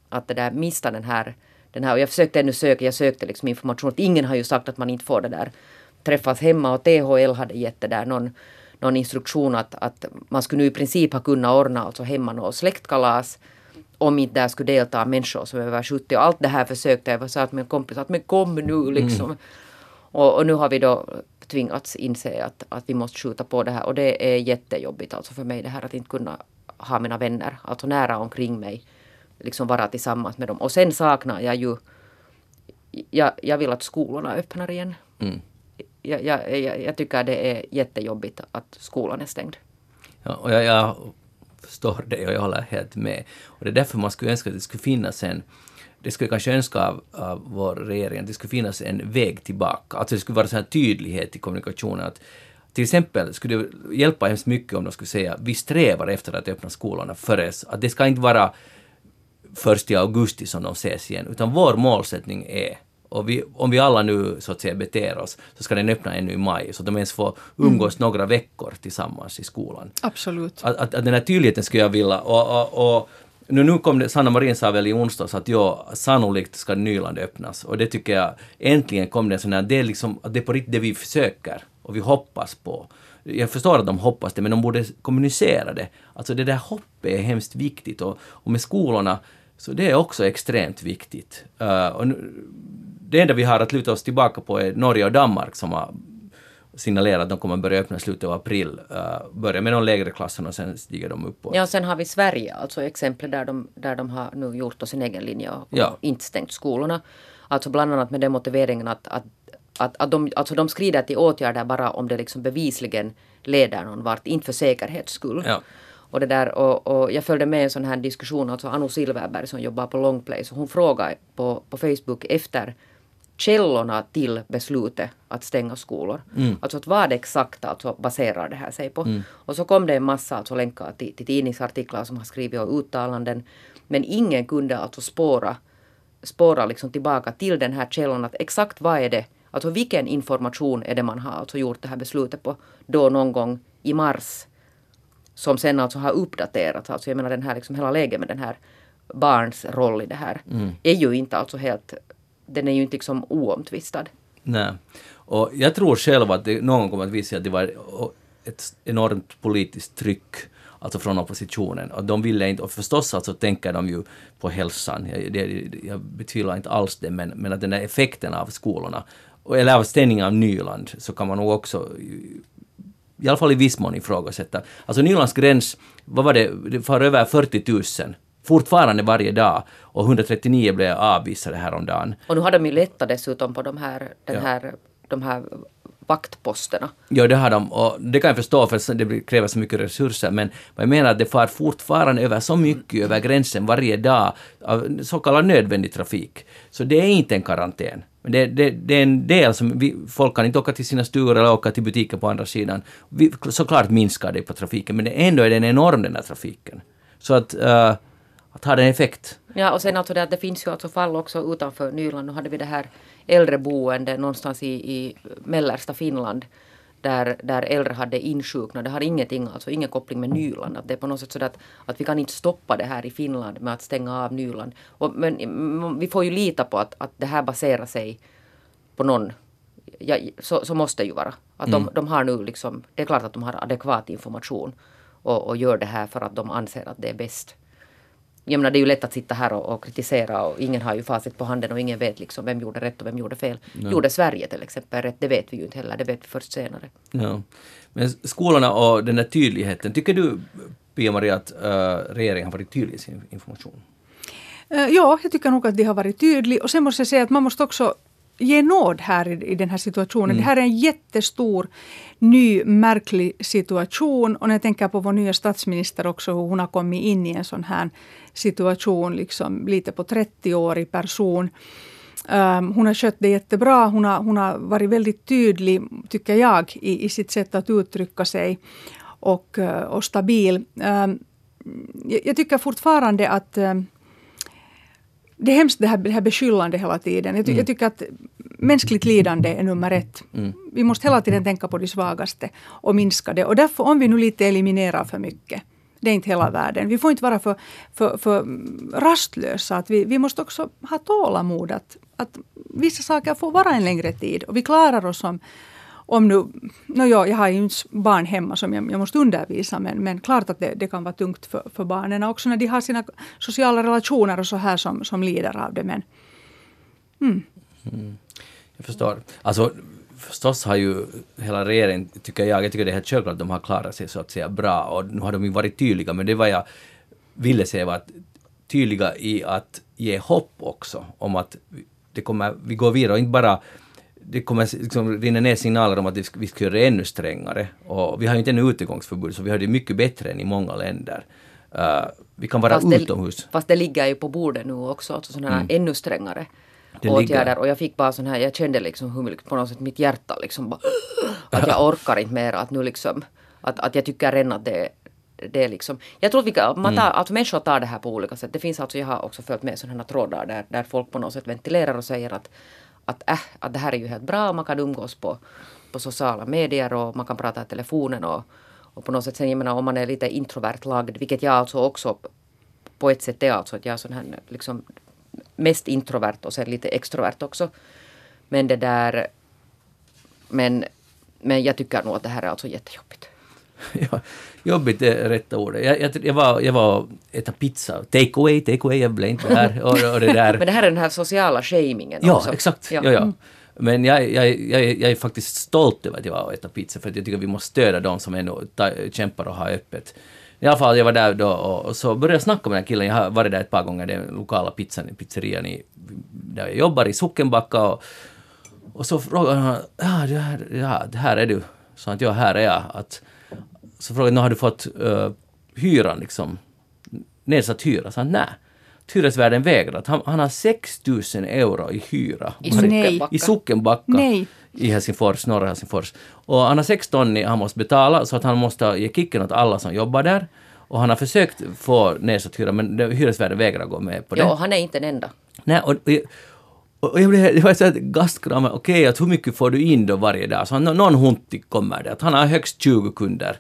B: att det där mista den här, den här. Och jag försökte ännu söka, jag sökte liksom information. Att ingen har ju sagt att man inte får det där träffas hemma och THL hade gett det där någon någon instruktion att, att man skulle nu i princip ha kunnat ordna alltså hemma något släktkalas om inte där skulle delta människor som är över 70 och allt det här försökte jag. Jag sa till min kompis att men kom nu liksom. Mm. Och, och, nu har vi då tvingats inse att, att vi måste skjuta på det här och det är jättejobbigt alltså för mig det här att inte kunna ha mina vänner, alltså nära omkring mig, liksom vara tillsammans med dem. Och sen saknar jag ju, jag, jag vill att skolorna öppnar igen. Mm jag, jag, jag, tycker det är jättejobbigt att skolan är stängd.
A: Ja, och jag, jag förstår det och jag håller helt med. Och det är därför man skulle önska att det skulle finnas en det skulle jag kanske önska av, av vår regering, att det skulle finnas en väg tillbaka. Alltså det skulle vara så här tydlighet i kommunikationen. Att, till exempel skulle det hjälpa hemskt mycket om de skulle säga vi strävar efter att öppna skolorna före, att det ska inte vara först i augusti som de ses igen, utan vår målsättning är och vi, om vi alla nu så att säga beter oss så ska den öppna ännu i maj så att de ens får umgås mm. några veckor tillsammans i skolan.
C: Absolut.
A: Att, att, att den här tydligheten skulle jag vilja och, och, och nu, nu kom det, Sanna Marin sa väl i onsdags att ja, sannolikt ska Nyland öppnas och det tycker jag äntligen kom det en sån här, det är liksom, det är på riktigt det vi försöker och vi hoppas på. Jag förstår att de hoppas det, men de borde kommunicera det. Alltså det där hoppet är hemskt viktigt och, och med skolorna så det är också extremt viktigt. Uh, och nu, det enda vi har att luta oss tillbaka på är Norge och Danmark som har signalerat att de kommer börja öppna i slutet av april. Uh, börja med de lägre klasserna och sen stiger de uppåt.
B: Ja, sen har vi Sverige, alltså exempel där de, där de har nu gjort sin egen linje och, ja. inte stängt skolorna. Alltså bland annat med den motiveringen att, att, att, att de, alltså de skrider till åtgärder bara om det liksom bevisligen leder någon vart, inte för säkerhets skull. Ja. Och, det där, och, och jag följde med en sån här diskussion, alltså Anu Silverberg som jobbar på Longplay, så hon frågade på, på Facebook efter källorna till beslutet att stänga skolor. Mm. Alltså att vad exakt alltså baserar det här sig på. Mm. Och så kom det en massa alltså länkar till, till tidningsartiklar som har skrivit och uttalanden. Men ingen kunde alltså spåra, spåra liksom tillbaka till den här källan att exakt vad är det, alltså vilken information är det man har alltså gjort det här beslutet på då någon gång i mars som sen alltså har uppdaterats. Alltså jag menar den här liksom hela läget med den här barns roll i det här mm. är ju inte alltså helt, den är ju inte liksom oomtvistad.
A: Nej. Och jag tror själv att det någon kommer att visa att det var ett enormt politiskt tryck alltså från oppositionen. Och de ville inte, och förstås alltså tänker de ju på hälsan, jag, det, jag betvivlar inte alls det, men, men att den här effekten av skolorna, eller av stängningen av Nyland, så kan man nog också i alla fall i viss mån ifrågasätta. Alltså Nylands gräns, vad var det, det var över 40 000 fortfarande varje dag och 139 blev avvisade häromdagen.
B: Och nu har de ju lättat dessutom på de här, den ja. här, de här vaktposterna.
A: Ja, det har de och det kan jag förstå för det kräver så mycket resurser men jag menar att det far fortfarande över så mycket över gränsen varje dag av så kallad nödvändig trafik. Så det är inte en karantän. Men det, det, det, är en del som vi, folk kan inte åka till sina stugor eller åka till butiker på andra sidan. Vi, såklart minskar det på trafiken, men ändå är den enorm den här trafiken. Så att, uh, att ha den effekt.
B: Ja, och sen alltså det att det finns ju alltså fall också utanför Nyland. Nu hade vi det här äldreboende någonstans i, i mellersta Finland där, där äldre hade insjuknat. Det har ingenting, alltså ingen koppling med Nyland. Att det är på något sätt så att, att vi kan inte stoppa det här i Finland med att stänga av Nyland. Och, men vi får ju lita på att, att det här baserar sig på någon ja, så, så måste det ju vara. Att mm. de, de har nu liksom, det är klart att de har adekvat information och, och gör det här för att de anser att det är bäst jag menar, det är ju lätt att sitta här och, och, kritisera och ingen har ju facit på handen och ingen vet liksom vem gjorde rätt och vem gjorde fel. Ja. Gjorde Sverige till exempel rätt? Det vet vi ju inte heller, det vet vi först senare.
A: Ja. Men skolorna och den här tydligheten, tycker du Pia-Maria att uh, regeringen har varit tydlig i sin information?
C: Uh, ja, jag tycker nog att de har varit tydliga och sen måste jag säga att man måste också ge nåd här i, i den här situationen. Mm. Det här är en jättestor, ny, märklig situation. Och när jag tänker på vår nya statsminister också, hur hon har kommit in i en sån här situation, liksom lite på 30-årig person. Um, hon har skött det jättebra. Hon har, hon har varit väldigt tydlig, tycker jag, i, i sitt sätt att uttrycka sig. Och, uh, och stabil. Um, jag, jag, tycker fortfarande att um, det är hemskt det här, det här beskyllande hela tiden. Jag, ty, mm. jag, tycker att mänskligt lidande är nummer ett. Mm. Vi måste hela tiden tänka på de svagaste och minska det. Och därför om vi nu lite eliminerar för mycket, det är inte hela världen. Vi får inte vara för, för, för rastlösa. Att vi, vi måste också ha tålamod. Att, att vissa saker får vara en längre tid. Och vi klarar oss om, om nu, no jo, jag har ju inte barn hemma som jag, jag måste undervisa men, men klart att det, det, kan vara tungt för, för barnen också när de har sina sociala relationer och så här som, som lider av det. Men,
A: mm. Mm. Jag förstår. Alltså, förstås har ju hela regeringen, tycker jag, jag tycker det är helt självklart att de har klarat sig så att säga bra och nu har de ju varit tydliga men det var jag ville säga var att tydliga i att ge hopp också om att det kommer, vi går vidare och inte bara det kommer liksom rinna ner signaler om att vi ska göra det ännu strängare. Och vi har ju inte en utegångsförbud, så vi har det mycket bättre än i många länder. Uh, vi kan vara
B: Fast
A: utomhus.
B: det, fast det ligger ju på bordet nu också, alltså sådana här ännu strängare
A: Det
B: åtgärder.
A: ligger.
B: Och jag fick bara sån här, jag kände liksom hur på något sätt mitt hjärta liksom bara, att jag orkar inte mer, att nu liksom, att, att jag tycker redan att det det liksom, jag tror att vi kan, man tar, alltså människor tar det här på olika sätt. Det finns alltså, jag har också följt med sådana här trådar där, där folk på något sätt ventilerar och säger att, att, äh, att det här är ju helt bra, man kan umgås på, på sociala medier och man kan prata i telefonen och, och på något sätt sen, jag menar om man är lite introvert lagd, vilket jag alltså också på ett sätt är alltså att jag är sån här liksom mest introvert och sen lite extrovert också. Men det där, men, men jag tycker nog att det här är alltså jättejobbigt.
A: ja, jobbigt är rätta ordet. Jag, jag, jag, var, jag var äta pizza. Take away, take away, jag blev inte där. Och, och det där.
B: Men det här är den här sociala shamingen
A: Ja,
B: också.
A: exakt. Ja. Ja, Men jag, jag, jag, jag är faktiskt stolt över att jag var och äta pizza för att jag tycker att vi måste stödja de som ta, kämpar och har öppet. I alla fall, jag var där då och, och så började jag snacka med den här killen. Jag har varit där ett par gånger, den lokala pizzan, pizzerian i, där jag jobbar i Sockenbacka. Och, och så frågade han, ja det här, ja, det här är du. Så att ja, här är jag. Att, så frågade jag, har du fått uh, hyran liksom, nedsatt hyra? Så han, nej. Hyresvärden vägrat. Han, han har 6 000 euro i hyra.
B: I. Sockenbacka.
A: I Sockenbacka
C: Nej.
A: i Helsingfors, norra Helsingfors. Och han har sex ton i- han måste betala så att han måste ge kicken åt alla som jobbar där. Och han har försökt få nedsatt hyra men hyresvärden vägrar gå med på det.
B: Ja, han är inte den enda.
A: Nej, och, och, jag- jag blev, det var så att okej, att hur mycket får du in då varje dag? Så han, någon hunti kommer det, att han har högst 20 kunder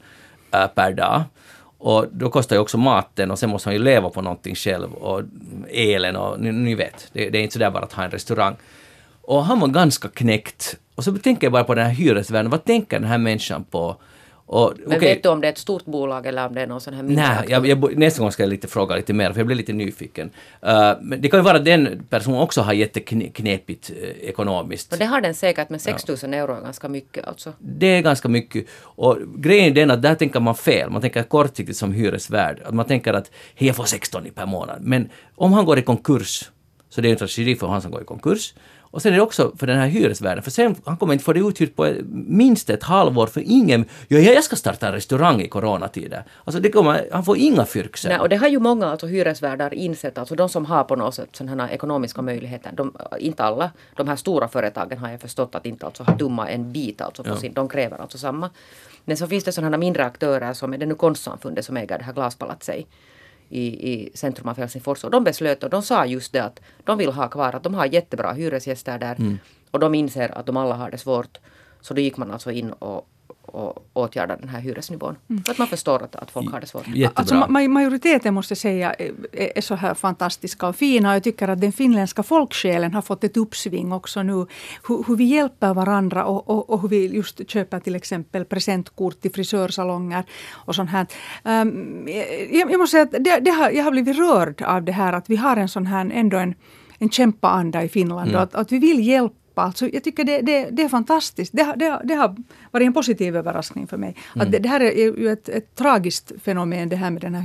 A: per dag. Och då kostar ju också maten och sen måste han ju leva på någonting själv och elen och ni, ni vet, det, det är inte sådär bara att ha en restaurang. Och han var ganska knäckt. Och så tänker jag bara på den här hyresvärden, vad tänker den här människan på? Och,
B: Men
A: okej,
B: vet du om det är ett stort bolag eller om det är någon sån här mindre
A: Nej, jag, jag, nästa gång ska jag lite fråga lite mer, för jag blir lite nyfiken. Uh, men det kan ju vara att den personen också har jätteknepigt uh, ekonomiskt.
B: Och det har den säkert, men 6 000 euro är ganska mycket alltså.
A: Det är ganska mycket. Och grejen är den att där tänker man fel. Man tänker kortsiktigt som hyresvärd. Att Man tänker att hej, jag får 16 per månad. Men om han går i konkurs, så det är en tragedi för han som går i konkurs. Och sen är det också för den här hyresvärden, för sen han kommer inte få det uthyrt på minst ett halvår för ingen, ja, jag ska starta en restaurang i coronatider. Alltså det kommer, han får inga fyrk sen.
B: Nej, och det har ju många alltså, hyresvärdar insett, alltså de som har på något sätt sådana här ekonomiska möjligheter, de, inte alla, de här stora företagen har jag förstått att inte alltså har dumma en bit alltså på sin, de kräver alltså samma. Men så finns det sådana här mindre aktörer som är det nu konstsamfundet som äger det här glaspalatset i, i centrum av Helsingfors. Och de beslöt och de sa just det att de vill ha kvar, att de har jättebra hyresgäster där och de inser att de alla har det svårt. Så då gick man alltså in och, och åtgärdade den här hyresnivån. För att man förstår att, att folk har det svårt.
A: Jättebra.
C: Alltså, ma- majoriteten måste jag säga är, är så här fantastiska och fina. Och jag tycker att den finländska folksjälen har fått ett uppsving också nu. Hur, hur vi hjälper varandra och, och, och hur vi just köper till exempel presentkort till frisörsalonger och sånt här. Um, jag, jag måste säga att det, det har, jag har blivit rörd av det här att vi har en sån här ändå en, en kämpaanda i Finland och att, att vi vill hjälpa Alltså, jag tycker det, det, det är fantastiskt. Det, har- det, det har varit en positiv överraskning för mig. Att det, det här är ju ett, ett tragiskt fenomen det här med den här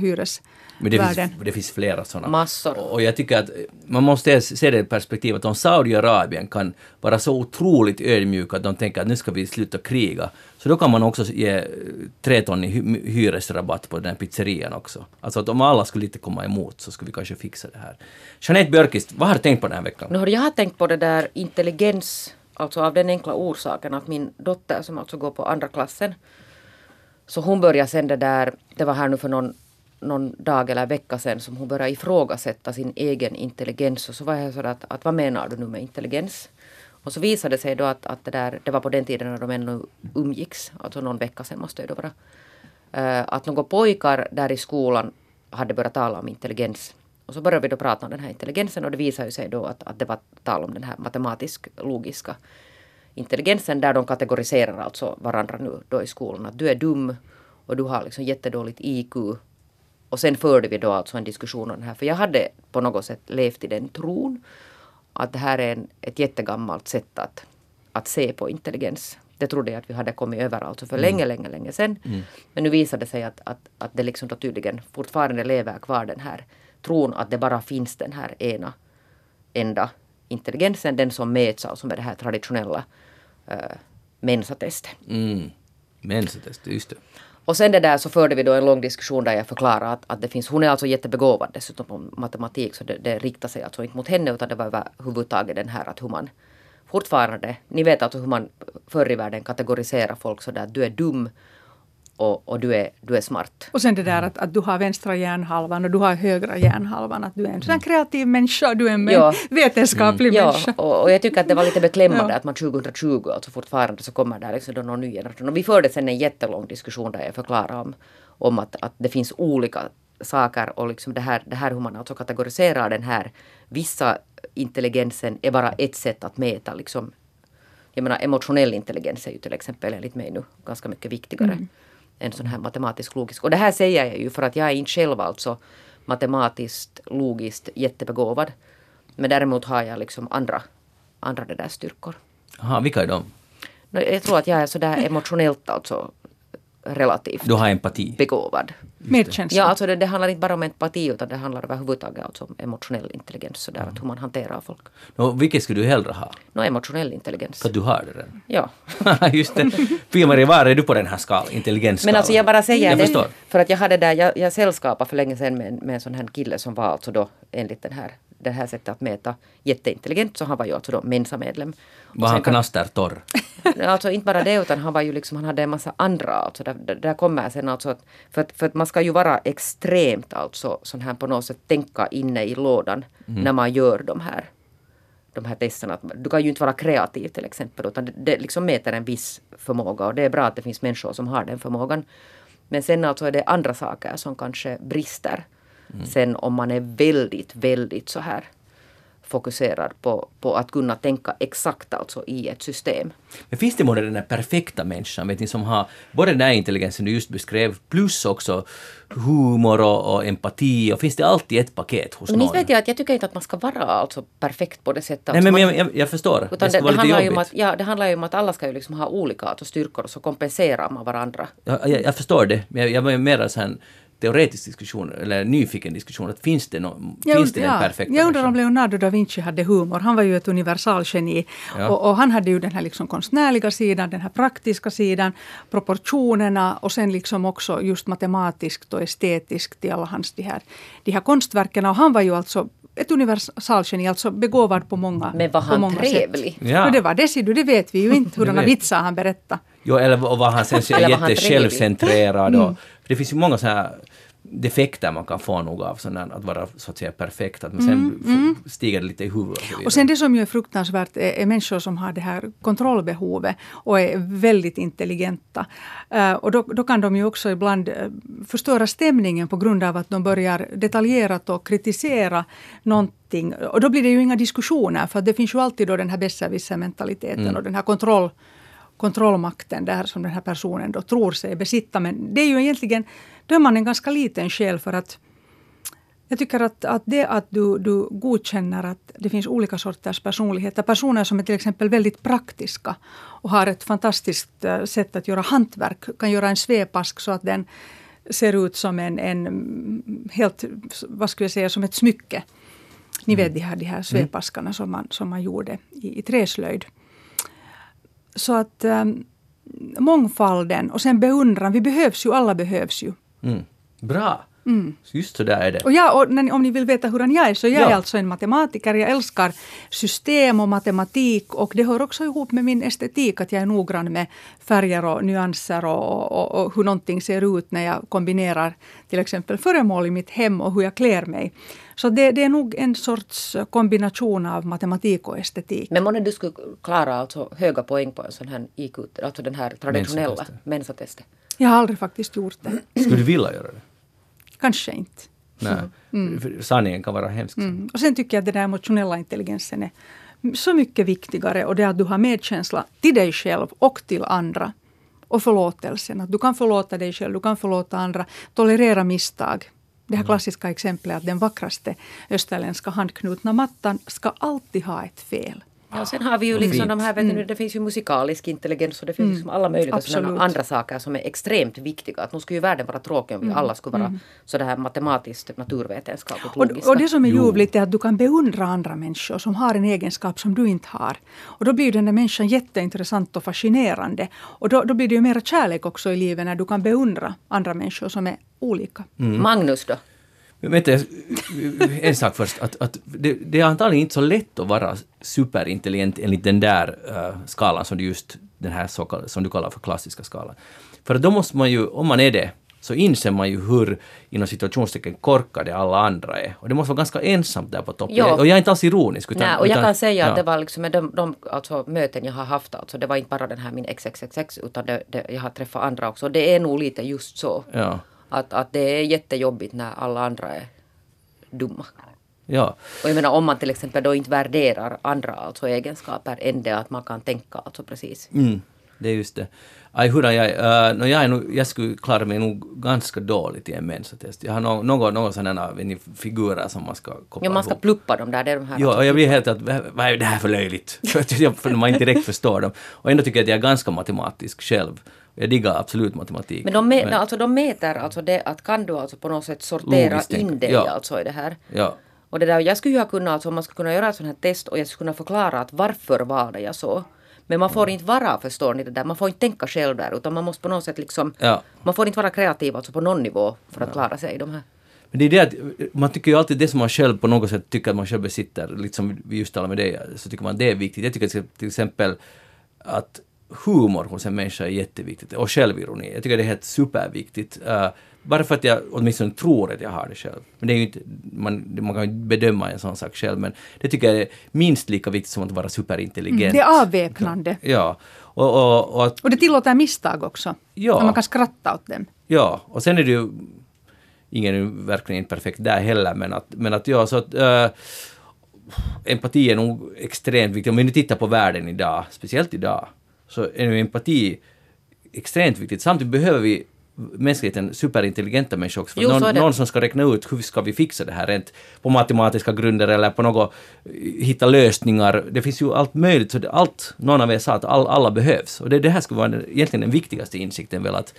A: Men det finns, det finns flera sådana.
B: Massor.
A: Och jag tycker att man måste se det i perspektivet om Saudiarabien kan vara så otroligt ödmjuka att de tänker att nu ska vi sluta kriga. Så då kan man också ge tre ton i hy- hyresrabatt på den här pizzerian också. Alltså att om alla skulle lite komma emot så skulle vi kanske fixa det här. Jeanette Björkist, vad har du tänkt på den här veckan?
B: Nu har jag har tänkt på det där intelligens, alltså av den enkla orsaken att min dotter som alltså går på andra klassen, så hon började sen det där, det var här nu för någon, någon dag eller vecka sedan som hon började ifrågasätta sin egen intelligens. Och så var jag så att, att vad menar du nu med intelligens? Och så visade det sig då att, att det, där, det var på den tiden när de ännu umgicks, alltså någon vecka sedan måste det då vara. Eh, att några pojkar där i skolan hade börjat tala om intelligens. Och så började vi då prata om den här intelligensen och det visade sig då att, att det var tal om den här matematisk-logiska intelligensen där de kategoriserar alltså varandra nu då i skolan. Att du är dum och du har liksom jättedåligt IQ. Och sen förde vi då alltså en diskussion om det här. För jag hade på något sätt levt i den tron att det här är en, ett jättegammalt sätt att, att se på intelligens. Det trodde jag att vi hade kommit över alltså för länge, länge, länge sedan. Men nu visade det sig att, att, att det liksom då tydligen fortfarande lever kvar den här tron att det bara finns den här ena enda intelligensen, den som mäts alltså med det här traditionella uh, mensatestet.
A: Mm. Mensatest, just det.
B: Och sen det där så förde vi då en lång diskussion där jag förklarade att, att det finns, hon är alltså jättebegåvad dessutom på matematik så det, det riktar sig alltså inte mot henne utan det var överhuvudtaget den här att hur man fortfarande, ni vet alltså hur man förr i världen kategoriserar folk sådär, du är dum och, och du, är, du är smart.
C: Och sen det där att, att du har vänstra hjärnhalvan och du har högra hjärnhalvan. Att du är en sån kreativ människa, du är en ja. vetenskaplig mm. människa.
B: Ja, och, och, jag tycker att det var lite beklämmande ja. att man 2020 alltså fortfarande så kommer där liksom någon ny generation. Och vi förde sen en jättelång diskussion där jag förklarade om, om att, att det finns olika saker och liksom det här, det här hur man alltså kategoriserar den här vissa intelligensen är bara ett sätt att mäta liksom jag menar emotionell intelligens är ju till exempel enligt mig nu ganska mycket viktigare. Mm en sån här matematisk logisk. Och det här säger jag ju för att jag är inte själv alltså matematiskt logiskt jättebegåvad. Men däremot har jag liksom andra, andra det där styrkor.
A: Aha, vilka är de?
B: Jag tror att jag är sådär emotionellt alltså relativt
A: Du har empati?
B: begåvad.
C: Medkänsla?
B: Ja, alltså det, det, handlar inte bara om empati utan det handlar överhuvudtaget alltså om emotionell intelligens. Sådär, mm. att hur man hanterar folk.
A: No, vilket skulle du hellre ha?
B: No, emotionell intelligens.
A: För du har det redan?
B: Ja.
A: Just det. Pia-Marie, var är du på den här skalan, intelligensskalan?
B: Men alltså jag bara säger jag det, förstår. för att jag hade där, jag, jag sällskapade för länge sedan med, med en sån här kille som var alltså då enligt den här det här sättet att mäta jätteintelligent så han var ju alltså då Mensa-medlem.
A: Var han knastertorr?
B: alltså inte bara det utan han var ju liksom, han hade en massa andra alltså där, där kommer sen alltså att för, att för att man ska ju vara extremt alltså sån här på något sätt tänka inne i lådan mm. när man gör de här de här testerna. Du kan ju inte vara kreativ till exempel utan det, det liksom mäter en viss förmåga och det är bra att det finns människor som har den förmågan. Men sen alltså är det andra saker som kanske brister. Mm. Sen om man är väldigt, väldigt så här fokuserad på, på att kunna tänka exakt alltså i ett system.
A: Men finns det månne den där perfekta människan, vet ni, som har både den där intelligensen du just beskrev, plus också humor och, och empati, och finns det alltid ett paket hos
B: men
A: någon?
B: Men vet jag att jag tycker inte att man ska vara alltså perfekt på det sättet.
A: Nej, men, men jag, jag, jag, förstår.
B: Utan det, det, det handlar ju om att, ja, det handlar ju om att alla ska ju liksom ha olika alltså styrkor och så kompenserar man varandra.
A: Jag, jag, jag förstår det, men jag, jag var mer så här teoretisk diskussion, eller nyfiken diskussion, att finns det, no, finns det ja, den perfekta
C: Jag undrar om Leonardo da Vinci hade humor. Han var ju ett universalgeni. Ja. Och, och, han hade ju den här liksom konstnärliga sidan, den här praktiska sidan, proportionerna och sen liksom också just matematiskt och estetiskt i alla hans de här, de här konstverken. Och han var ju alltså ett universalgeni, alltså begåvad på många
B: Men var han trevlig?
C: Ja. Det var Desidu, det vet vi ju inte hurdana vitsar han berättade.
A: Jo, eller var han sen jättesjälvcentrerad och det finns ju många sådana här defekter man kan få nog av sådana, att vara så att säga perfekt. Att, men sen mm, mm. stiger det lite i huvudet.
C: Och, och sen det som ju är fruktansvärt är, är, människor som har det här kontrollbehovet och är väldigt intelligenta. Uh, och då, då, kan de ju också ibland uh, förstöra stämningen på grund av att de börjar detaljerat och kritisera någonting. Och då blir det ju inga diskussioner för det finns ju alltid då den här besserwisser-mentaliteten mm. och den här kontroll kontrollmakten där som den här personen då tror sig besitta. Men det är ju egentligen, då är man en ganska liten själ för att jag tycker att, att det att du, du godkänner att det finns olika sorters personligheter. Personer som är till exempel väldigt praktiska och har ett fantastiskt eh, sätt att göra hantverk. Kan göra en svepask så att den ser ut som en, en helt, vad skulle jag säga, som ett smycke. Ni vet de här, de här mm. svepaskarna som man, som man gjorde i, i träslöjd. Så att um, mångfalden och sen beundran. Vi behövs ju, alla behövs ju.
A: Mm. Bra! Mm. Just så där är det.
C: Och jag, och när, om ni vill veta hur jag är, så jag ja. är alltså en matematiker. Jag älskar system och matematik och det hör också ihop med min estetik, att jag är noggrann med färger och nyanser och, och, och hur någonting ser ut när jag kombinerar till exempel föremål i mitt hem och hur jag klär mig. Så det, det är nog en sorts kombination av matematik och estetik.
B: Men månne du skulle klara alltså höga poäng på en sån här IQ, alltså den här traditionella mensatestet?
C: Jag har aldrig faktiskt gjort det.
A: Skulle du vilja göra det?
C: Kanske inte.
A: Nej, mm. sanningen kan vara hemsk. Mm.
C: Och sen tycker jag att den där emotionella intelligensen är så mycket viktigare och det är att du har medkänsla till dig själv och till andra. Och förlåtelsen, att du kan förlåta dig själv, du kan förlåta andra, tolerera misstag. Det här mm. klassiska exemplet att den vackraste österländska handknutna mattan ska alltid ha ett fel.
B: Ja, sen har vi ju liksom de här, vet du, det finns ju musikalisk intelligens och det finns liksom alla möjliga sådana andra saker som är extremt viktiga. Att nu skulle ju världen vara tråkig om vi alla skulle vara så det här matematiskt, naturvetenskapligt,
C: Och,
B: logiska.
C: och det som är ljuvligt är att du kan beundra andra människor som har en egenskap som du inte har. Och då blir den där människan jätteintressant och fascinerande. Och då, då blir det ju mera kärlek också i livet när du kan beundra andra människor som är olika.
B: Magnus då?
A: Vänta, en sak först. Att, att det, det är antagligen inte så lätt att vara superintelligent enligt den där eh, skalan som du just, den här så kall- som du kallar för klassiska skalan. För då måste man ju, om man är det, så inser man ju hur inom situationstecken korkade alla andra är. Och det måste vara ganska ensamt där på toppen.
B: Ja.
A: Och jag är inte alls ironisk. Utan,
B: Nej, och jag
A: utan,
B: kan säga
A: ja.
B: att det var liksom med de, de alltså, möten jag har haft, alltså, det var inte bara den här min XXXX utan det, det, jag har träffat andra också. Det är nog lite just så.
A: Ja.
B: Att, att det är jättejobbigt när alla andra är dumma.
A: Ja.
B: Och jag menar om man till exempel då inte värderar andra alltså egenskaper än det att man kan tänka alltså precis.
A: Mm, det är just det. Aj, hurra jag, uh, no, jag, är nog, jag skulle klara mig nog ganska dåligt i en mensatest. Jag har no, några, några sådana figurer som man ska koppla
B: Ja, man ska
A: ihop.
B: pluppa dem där. Det är de här
A: Ja,
B: alltså
A: och jag blir helt att vad är det här för löjligt? För man inte direkt förstår dem. Och ändå tycker jag att jag är ganska matematisk själv. Jag diggar absolut matematik.
B: Men de, mä, alltså, de mäter alltså det att kan du alltså på något sätt sortera
A: Logiskt
B: in dig
A: ja.
B: alltså i det här.
A: Ja.
B: Och det där, jag skulle ju ha kunnat, alltså, om man skulle kunna göra ett sånt här test och jag skulle kunna förklara att varför var det jag så. Men man får inte vara, förstår ni det där, man får inte tänka själv där utan man måste på något sätt liksom,
A: Ja.
B: man får inte vara kreativ alltså på någon nivå för att klara sig i de här.
A: Men det är det att man tycker ju alltid det som man själv på något sätt tycker att man själv besitter, liksom vi just talade med dig, så tycker man det är viktigt. Jag tycker till exempel att humor hos en människa är jätteviktigt och självironi. Jag tycker det är helt superviktigt. Uh, bara för att jag åtminstone tror att jag har det själv. Men det är ju inte, man, man kan ju bedöma en sån sak själv, men det tycker jag är minst lika viktigt som att vara superintelligent.
C: Det är avväpnande.
A: Ja. Och, och, och att
C: Och det tillåter misstag också.
A: Ja.
C: Man kan skratta åt dem.
A: Ja, och sen är det ju ingen är verkligen inte perfekt där heller, men att, men att ja, så att äh, empati är nog extremt viktigt. Om vi nu tittar på världen idag, speciellt idag, så är ju empati extremt viktigt. Samtidigt behöver vi mänskligheten superintelligenta människor också.
B: Jo,
A: någon, någon som ska räkna ut hur ska vi fixa det här rent på matematiska grunder eller på något, hitta lösningar. Det finns ju allt möjligt. Så det, allt, någon av er sa att all, alla behövs. Och det, det här skulle vara den, egentligen den viktigaste insikten väl att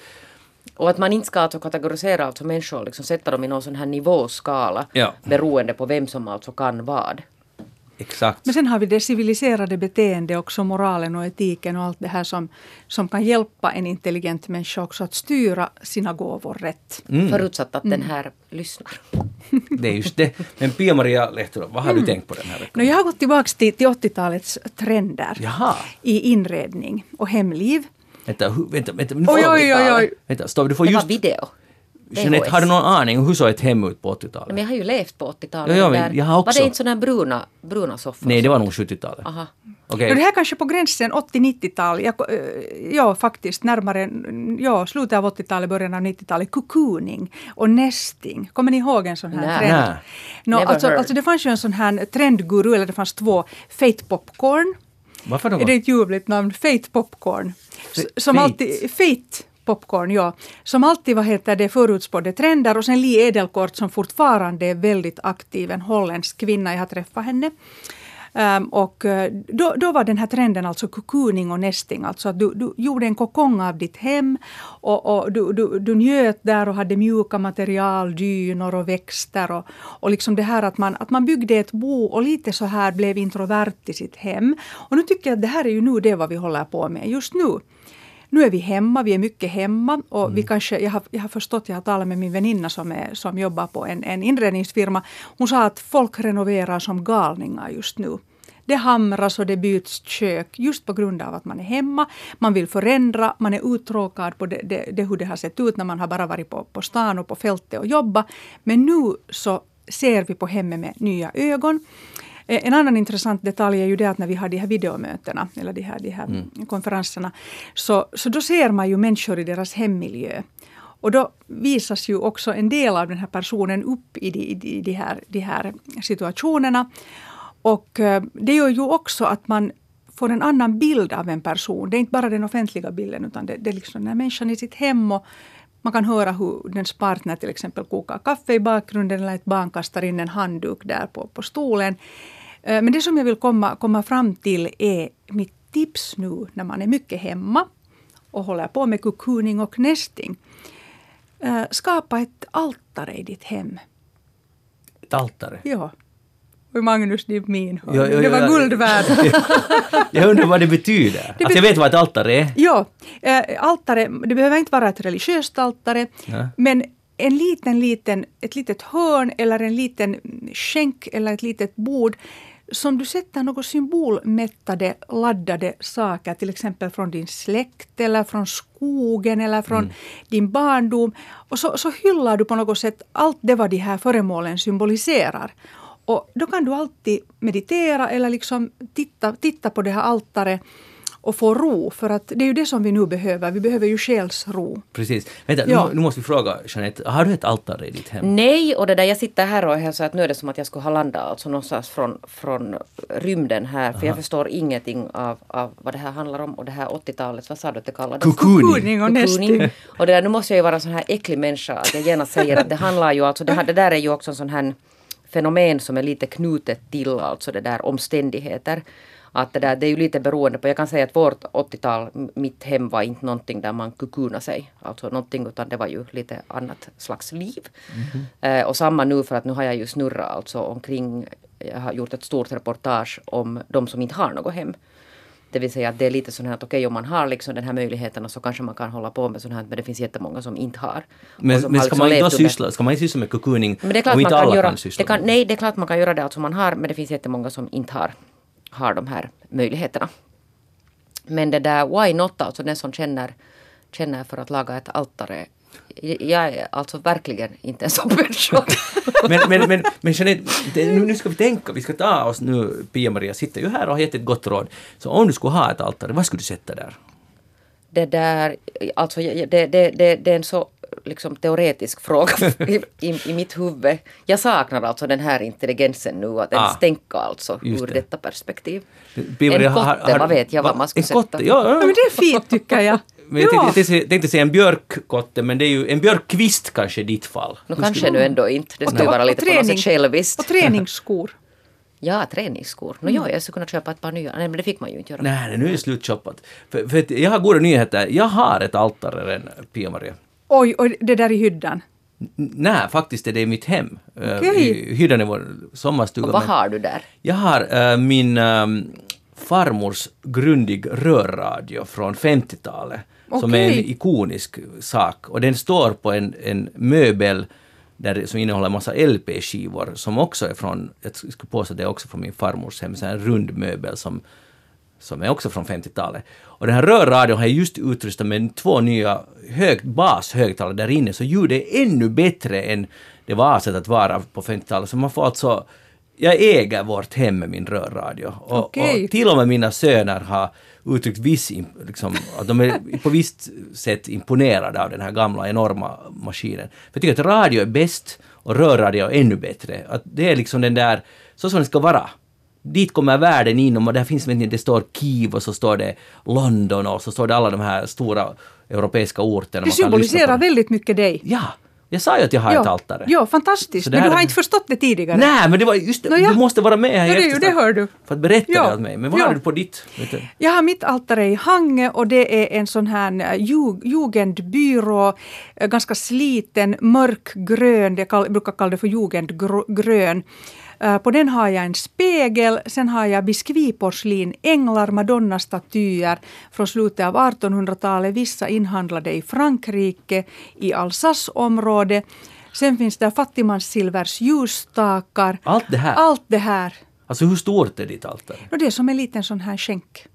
B: Och att man inte ska alltså kategorisera alltså människor, liksom sätta dem i någon sån här nivåskala
A: Ja.
B: beroende på vem som alltså kan vad.
A: Exakt
C: Men sen har vi det civiliserade beteende också, moralen och etiken och allt det här som, som kan hjälpa en intelligent människa också att styra sina gåvor rätt.
A: Mm.
B: Förutsatt att den här lyssnar.
A: Det är just det. Men Pia-Maria Lehtula, vad har du tänkt på den här veckan?
C: Nå, jag har gått tillbaka till, till 80-talets trender
A: Jaha.
C: i inredning och hemliv.
A: Vänta, vänta, vänta. Nu
C: Oj,
A: får-
C: oj, oj, oj.
A: Vänta, stopp, du får
B: Det var
A: just...
B: video.
A: Jeanette, har du någon aning om hur såg ett hem ut på 80-talet?
B: Men jag har ju levt på 80-talet.
A: Ja, ja, jag har
B: Var det inte sådana bruna, bruna soffor?
A: Nej, det var nog 70-talet.
B: Aha.
A: Okej.
C: Och det här kanske på gränsen 80-90-tal, jag, eh, ja faktiskt närmare, ja slutet av 80-talet, början av 90-talet, cocooning och nesting. Kommer ni ihåg en sån här
B: Nej.
C: trend?
A: Nej.
C: Nå,
B: Never
C: alltså,
B: heard.
C: alltså det fanns ju en sån här trendguru, eller det fanns två, Fate Popcorn.
A: Varför då?
C: Är det ett ljuvligt namn? Fate Popcorn.
A: F-
C: Som
A: Fate.
C: alltid, Fate Popcorn, ja. Som alltid vad heter det, förutspådde trender. Och sen Li Edelkort som fortfarande är väldigt aktiv, en holländsk kvinna. Jag har träffat henne. Um, och eh, då, då var den här trenden alltså cocooning och nesting. Alltså att du, du gjorde en kokong av ditt hem och, och du, du, du njöt där och hade mjuka material, dynor och växter. Och, och liksom det här att man, att man byggde ett bo och lite så här blev introvert i sitt hem. Och nu tycker jag att det här är ju nu det vad vi håller på med just nu. Nu är vi hemma, vi är mycket hemma och vi kanske, jag har, jag har förstått, jag har talat med min väninna som, är, som jobbar på en, en inredningsfirma. Hon sa att folk renoverar som galningar just nu. Det hamras och det byts kök just på grund av att man är hemma. Man vill förändra, man är uttråkad på det, det, det hur det har sett ut när man har bara varit på, på stan och på fältet och jobbat. Men nu så ser vi på hemmet med nya ögon. Eh, En annan intressant detalj är ju det att när vi har de här videomötena, eller de här, de här konferenserna, så, så då ser man ju människor i deras hemmiljö. Och då visas ju också en del av den här personen upp i de, i de, de, här, de här situationerna. Och eh, det gör ju också att man får en annan bild av en person. Det är inte bara den offentliga bilden utan det, det är liksom den här människan i sitt hem och man kan höra hur dens partner till exempel kokar kaffe i bakgrunden eller ett barn kastar in en handduk där på, på stolen. Eh, Men det som jag vill komma, komma fram till är mitt tips nu när man är mycket hemma och håller på med cocooning och nesting. Eh, Skapa ett altare i ditt hem.
A: Ett altare.
C: Ja. Och Magnus, din min.
A: Ja, ja,
C: det var guld värd.
A: Jag undrar vad det betyder. alltså jag vet vad ett altare är.
C: Ja, eh, altare, det behöver inte vara ett religiöst altare,
A: Ja.
C: men en liten, liten, ett litet hörn eller en liten skänk eller ett litet bord som du sätter något symbolmättade, laddade saker, till exempel från din släkt eller från skogen eller från din barndom. Och så, så hyllar du på något sätt allt det vad de här föremålen symboliserar. Och då kan du alltid meditera eller liksom titta, titta på det här altaret och få ro. För att det är ju det som vi nu behöver. Vi behöver ju själsro.
A: Precis. Vänta,
C: Ja.
A: nu, nu måste vi fråga Jeanette, har du ett altare i ditt hem?
B: Nej, och det där jag sitter här och är så att nu är det som att jag skulle ha landat alltså någonstans från, från rymden här. För jag förstår ingenting av, av vad det här handlar om. Och det här 80-talet, vad sa du att det kallades?
A: Cocooning.
C: Cocooning och.
B: Och det där, nu måste jag ju vara en sån här äcklig människa att jag genast säger att det handlar ju alltså, det, här, det där är ju också en sån här fenomen som är lite knutet till alltså det där omständigheter. Att det, där, det är ju lite beroende på, jag kan säga att vårt 80-tal, m- mitt hem var inte någonting där man kukuna sig. Alltså någonting utan det var ju lite annat slags liv. Eh, och samma nu för att nu har jag ju snurrat alltså omkring, jag har gjort ett stort reportage om de som inte har något hem. Det vill säga att det är lite sån här att okej om man har liksom den här möjligheten så kanske man kan hålla på med sånt här men det finns jättemånga som inte har. Och
A: Men, men ska
B: liksom
A: man inte syssla, ska man inte syssla med cocooning
B: men det är klart man
A: inte
B: kan
A: alla
B: göra,
A: kan syssla
B: det kan, Nej, det är klart man kan göra det alltså man har, men det finns jättemånga som inte har, har de här möjligheterna. Men det där why not, alltså den som känner, känner för att laga ett altare. Jag är alltså verkligen inte en sån person.
A: Men, men, men, men Jeanette, nu ska vi tänka, vi ska ta oss nu, Pia-Maria sitter ju här och har gett ett gott råd. Så om du skulle ha ett altare, vad skulle du sätta där?
B: det där, alltså det, det, det, det är en så liksom teoretisk fråga i, i, i mitt huvud. Jag saknar alltså den här intelligensen nu, att ens
A: Ah,
B: tänka alltså ur
A: det.
B: detta perspektiv.
A: Pia-Maria,
B: En
A: har-
B: kotte,
A: har-
B: vad vet jag vad
A: va-
B: man skulle sätta.
A: Ja,
C: Ja, men det är fint tycker jag.
A: Men jag
C: Ja.
A: tänkte, jag tänkte, säga en björkkotte, men det är ju en björkkvist kanske i ditt fall.
B: Nu kanske nu ändå inte, det skulle vara
C: och
B: lite på något
C: träning.
B: sätt själviskt.
C: Och träningsskor.
B: Ja, träningsskor. Nå
C: Mm.
B: ja, jag skulle kunna köpa ett par nya. Nej, men det fick man ju inte göra.
A: Nej, nu är det slutshoppat. För, för jag har goda nyheter. Jag har ett altare redan, Pia-Maria.
C: Oj, och det där i hyddan.
A: Nej, faktiskt är det i mitt hem. Eh. I hyddan i vår sommarstuga.
B: Och vad har du där?
A: Jag har eh, min ehm, farmors grundig rörradio från 50-talet. Som är en ikonisk sak. Och den står på en, en möbel där, som innehåller en massa LP-skivor som också är från, jag skulle påstå det är också från min farmors hem, så en rund möbel som, som är också från 50-talet. Och den här rörradion har just utrustat med två nya hög, bashögtalare där inne, så ljudet är ännu bättre än det var avsett att vara på 50-talet. Så man får alltså jag äger vårt hem med min rörradio. Och,
C: Okej.
A: och till och med mina söner har uttryckt viss, liksom, att de är på visst sätt imponerade av den här gamla enorma maskinen. För jag tycker att radio är bäst och rörradio är ännu bättre. Att det är liksom den där, så som det ska vara. Dit kommer världen in och där finns, vet ni, det står Kiev och så står det London och så står det alla de här stora europeiska orterna.
C: Det symboliserar väldigt mycket dig.
A: Ja, jag sa ju att jag har ett altare.
C: Ja, fantastiskt. Men du har
A: är-
C: inte förstått det tidigare.
A: Nej, men det var just.
C: Nå ja.
A: Du måste vara med här
C: Ja, det det, hör du.
A: För att berätta
C: Ja.
A: det åt mig. Men vad
C: Ja.
A: har du på ditt? Du?
C: Jag har mitt altare i Hange och det är en sån här eh, ju- jugendbyrå, eh, ganska sliten, mörkgrön, jag kall, brukar kalla det för jugendgrön. Eh, På den har jag en spegel, sen har jag biskvitporslin, änglar, madonnastatyer från slutet av 1800-talet, vissa inhandlade i Frankrike, i Alsace-området. Sen finns det fattigmanssilvers ljusstakar.
A: Allt det här?
C: Allt det här.
A: Alltså hur stort är ditt altare?
C: Det är som en liten sån här skänk.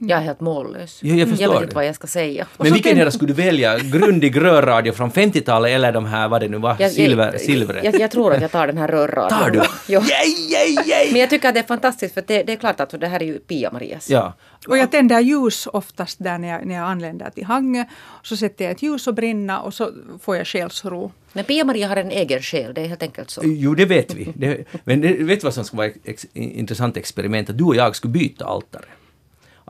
B: Jag är helt mållös.
A: Ja, jag förstår
B: vet
A: det.
B: inte vad jag ska säga.
A: Men vilken era skulle du välja? Grundig rörradio från 50-talet eller de här, vad det nu var,
B: Jag,
A: silver,
B: jag,
A: silvret?
B: jag, jag tror att jag tar den här rörradion.
A: Tar du?
B: Jo.
A: Yay, yay, yay!
B: Men jag tycker att det är fantastiskt för det, det är klart att det här är ju Pia-Marias.
A: Ja.
C: Och jag tänder ljus oftast där när jag, när jag anländer till Hangö. Så sätter jag ett ljus att brinna och så får jag själsro.
B: Men Pia-Maria har en egen själ, det är helt enkelt så.
A: Jo, det vet vi. Det, men det, vet du vad som skulle vara ett ex, intressant experiment? Att du och jag skulle byta altare.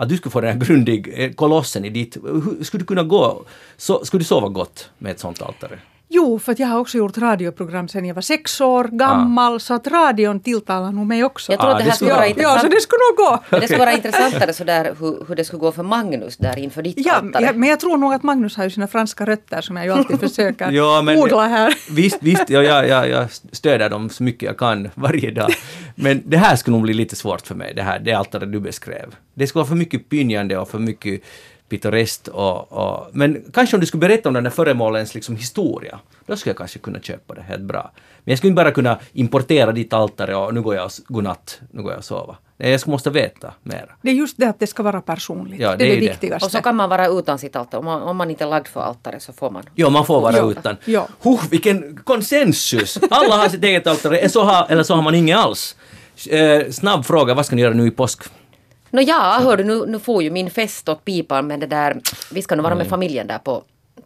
A: Att du skulle få den här grundig eh, kolossen i ditt... Hur, skulle du kunna gå... Så, skulle du sova gott med ett sånt altare?
C: Jo, för att jag har också gjort radioprogram sedan jag var sex år gammal, så att radion tilltalar nog mig också.
B: Jag tror
A: Ah,
B: att det
A: det
B: här skulle
A: skulle
B: vara
C: ja, så det skulle nog gå.
B: Men det skulle vara intressantare sådär hur, hur det skulle gå för Magnus där inför ditt
C: Ja,
B: altare.
C: ja, men jag tror nog att Magnus har ju sina franska rötter som jag ju alltid försöker
A: Ja, men-
C: odla här.
A: Visst, visst ja, jag, jag, jag stöder dem så mycket jag kan varje dag. Men det här skulle nog bli lite svårt för mig, det här det altaret du beskrev. Det skulle vara för mycket pynjande och för mycket pittoreskt och, och... Men kanske om du skulle berätta om den där föremålens liksom historia, då skulle jag kanske kunna köpa det helt bra. Men jag skulle inte bara kunna importera ditt altare och nu går jag och godnatt, nu går jag och sova. Nej, jag måste veta mera.
C: Det är just det att det ska vara personligt.
A: Ja,
C: det är
A: det är det.
C: viktigaste.
B: Och så kan man vara utan sitt altare. Om man, om man inte är lagd för altare så får man.
A: Jo, man får vara
C: Ja,
A: utan.
C: ja.
A: Huh, vilken konsensus! Alla har sitt eget altare, eller så har, eller så har man inget alls. Eh, snabb fråga, vad ska ni göra nu i påsk?
B: Nå ja, hör du, nu, nu får ju min fest åt pipan men det där, vi ska nog vara med
A: Mm.
B: familjen där på,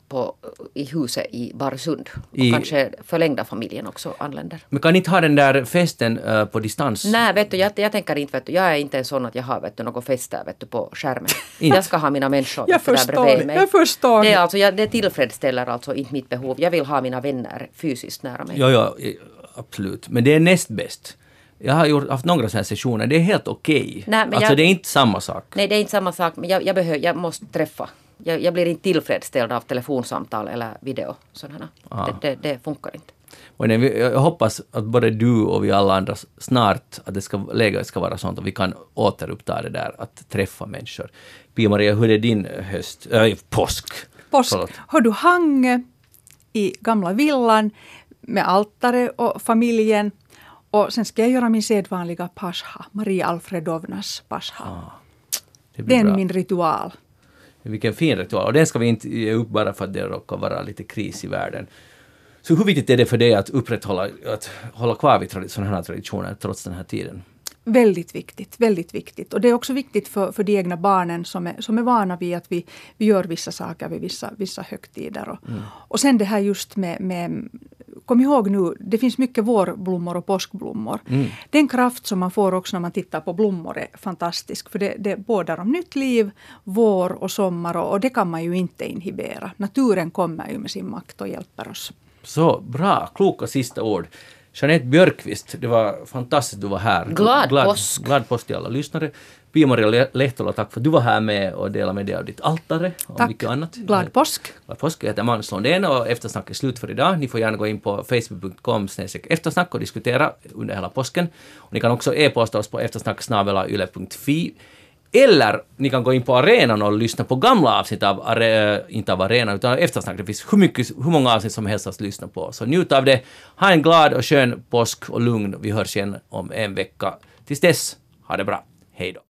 B: på, i huset i Barsund. Och
A: I-
B: kanske förlängda familjen också anländer.
A: Men kan ni inte ha den där festen eh, på distans?
B: Nej, vet du, jag, jag tänker inte, vet du, jag är inte en sån att jag har vet du, något fest där vet du, på skärmen. Jag ska ha mina människor
C: Jag
B: vet där bredvid mig.
C: jag förstår
B: det. Är alltså, jag, det tillfredsställer alltså inte mitt behov. Jag vill ha mina vänner fysiskt nära mig.
A: Jo, jo, absolut. Men det är näst bäst. Jag har gjort, haft några sådana sessioner, det är helt okej.
B: Nej, men
A: Alltså
B: jag-
A: det är inte samma sak.
B: Nej, det är inte samma sak. Men jag, jag, behöver, jag måste träffa. Jag, jag blir inte tillfredsställd av telefonsamtal eller video. Sådana.
A: Ah.
B: Det, det, det funkar inte.
A: Och det, vi- jag hoppas att både du och vi alla andra snart, att det ska, läget ska vara sånt att vi kan återuppta det där att träffa människor. Pia-Maria, hur är din höst, äh, påsk?
C: Påsk.
A: Förlåt.
C: Hör du hang i gamla villan med altare och familjen. Och sen ska jag göra min sedvanliga pascha, Maria Alfredovnas pascha.
A: Det blir
C: det är
A: bra.
C: min ritual.
A: Vilken fin ritual. Och den ska vi inte ge upp bara för att det råkar vara lite kris i världen. Så hur viktigt är det för dig att upprätthålla, att hålla kvar vid sådana här traditioner trots den här tiden?
C: Väldigt viktigt, väldigt viktigt. Och det är också viktigt för, för de egna barnen som är, som är vana vid att vi, vi gör vissa saker vid vissa, vissa högtider. Och, och sen det här just med, med Kom ihåg nu, det finns mycket vårblommor och påskblommor. Den kraft som man får också när man tittar på blommor är fantastisk. För det, det bådar om nytt liv, vår och sommar och, och det kan man ju inte inhibera. Naturen kommer ju med sin makt och hjälper oss.
A: Så bra, kloka sista ord. Jeanette Björkqvist, det var fantastiskt att du var här.
B: Glad påsk.
A: Glad påsk till alla lyssnare. Pia-Maria Le- Lehtola, tack för att du var här med och delade med dig av ditt altare och
C: Tack.
A: mycket annat.
C: Glad påsk!
A: Glad påsk. Jag heter Magnus Lundén och eftersnack är slut för idag. Ni får gärna gå in på facebook.com eftersnack och diskutera under hela påsken. Och ni kan också e-posta oss på eftersnack.yle.fi eller ni kan gå in på arenan och lyssna på gamla avsnitt av, are, inte av arenan, utan eftersnack. Det finns hur, mycket, hur många avsnitt som helst att lyssna på. Så njut av det. Ha en glad och skön påsk och lugn. Vi hörs igen om en vecka. Tills dess, ha det bra. Hej då.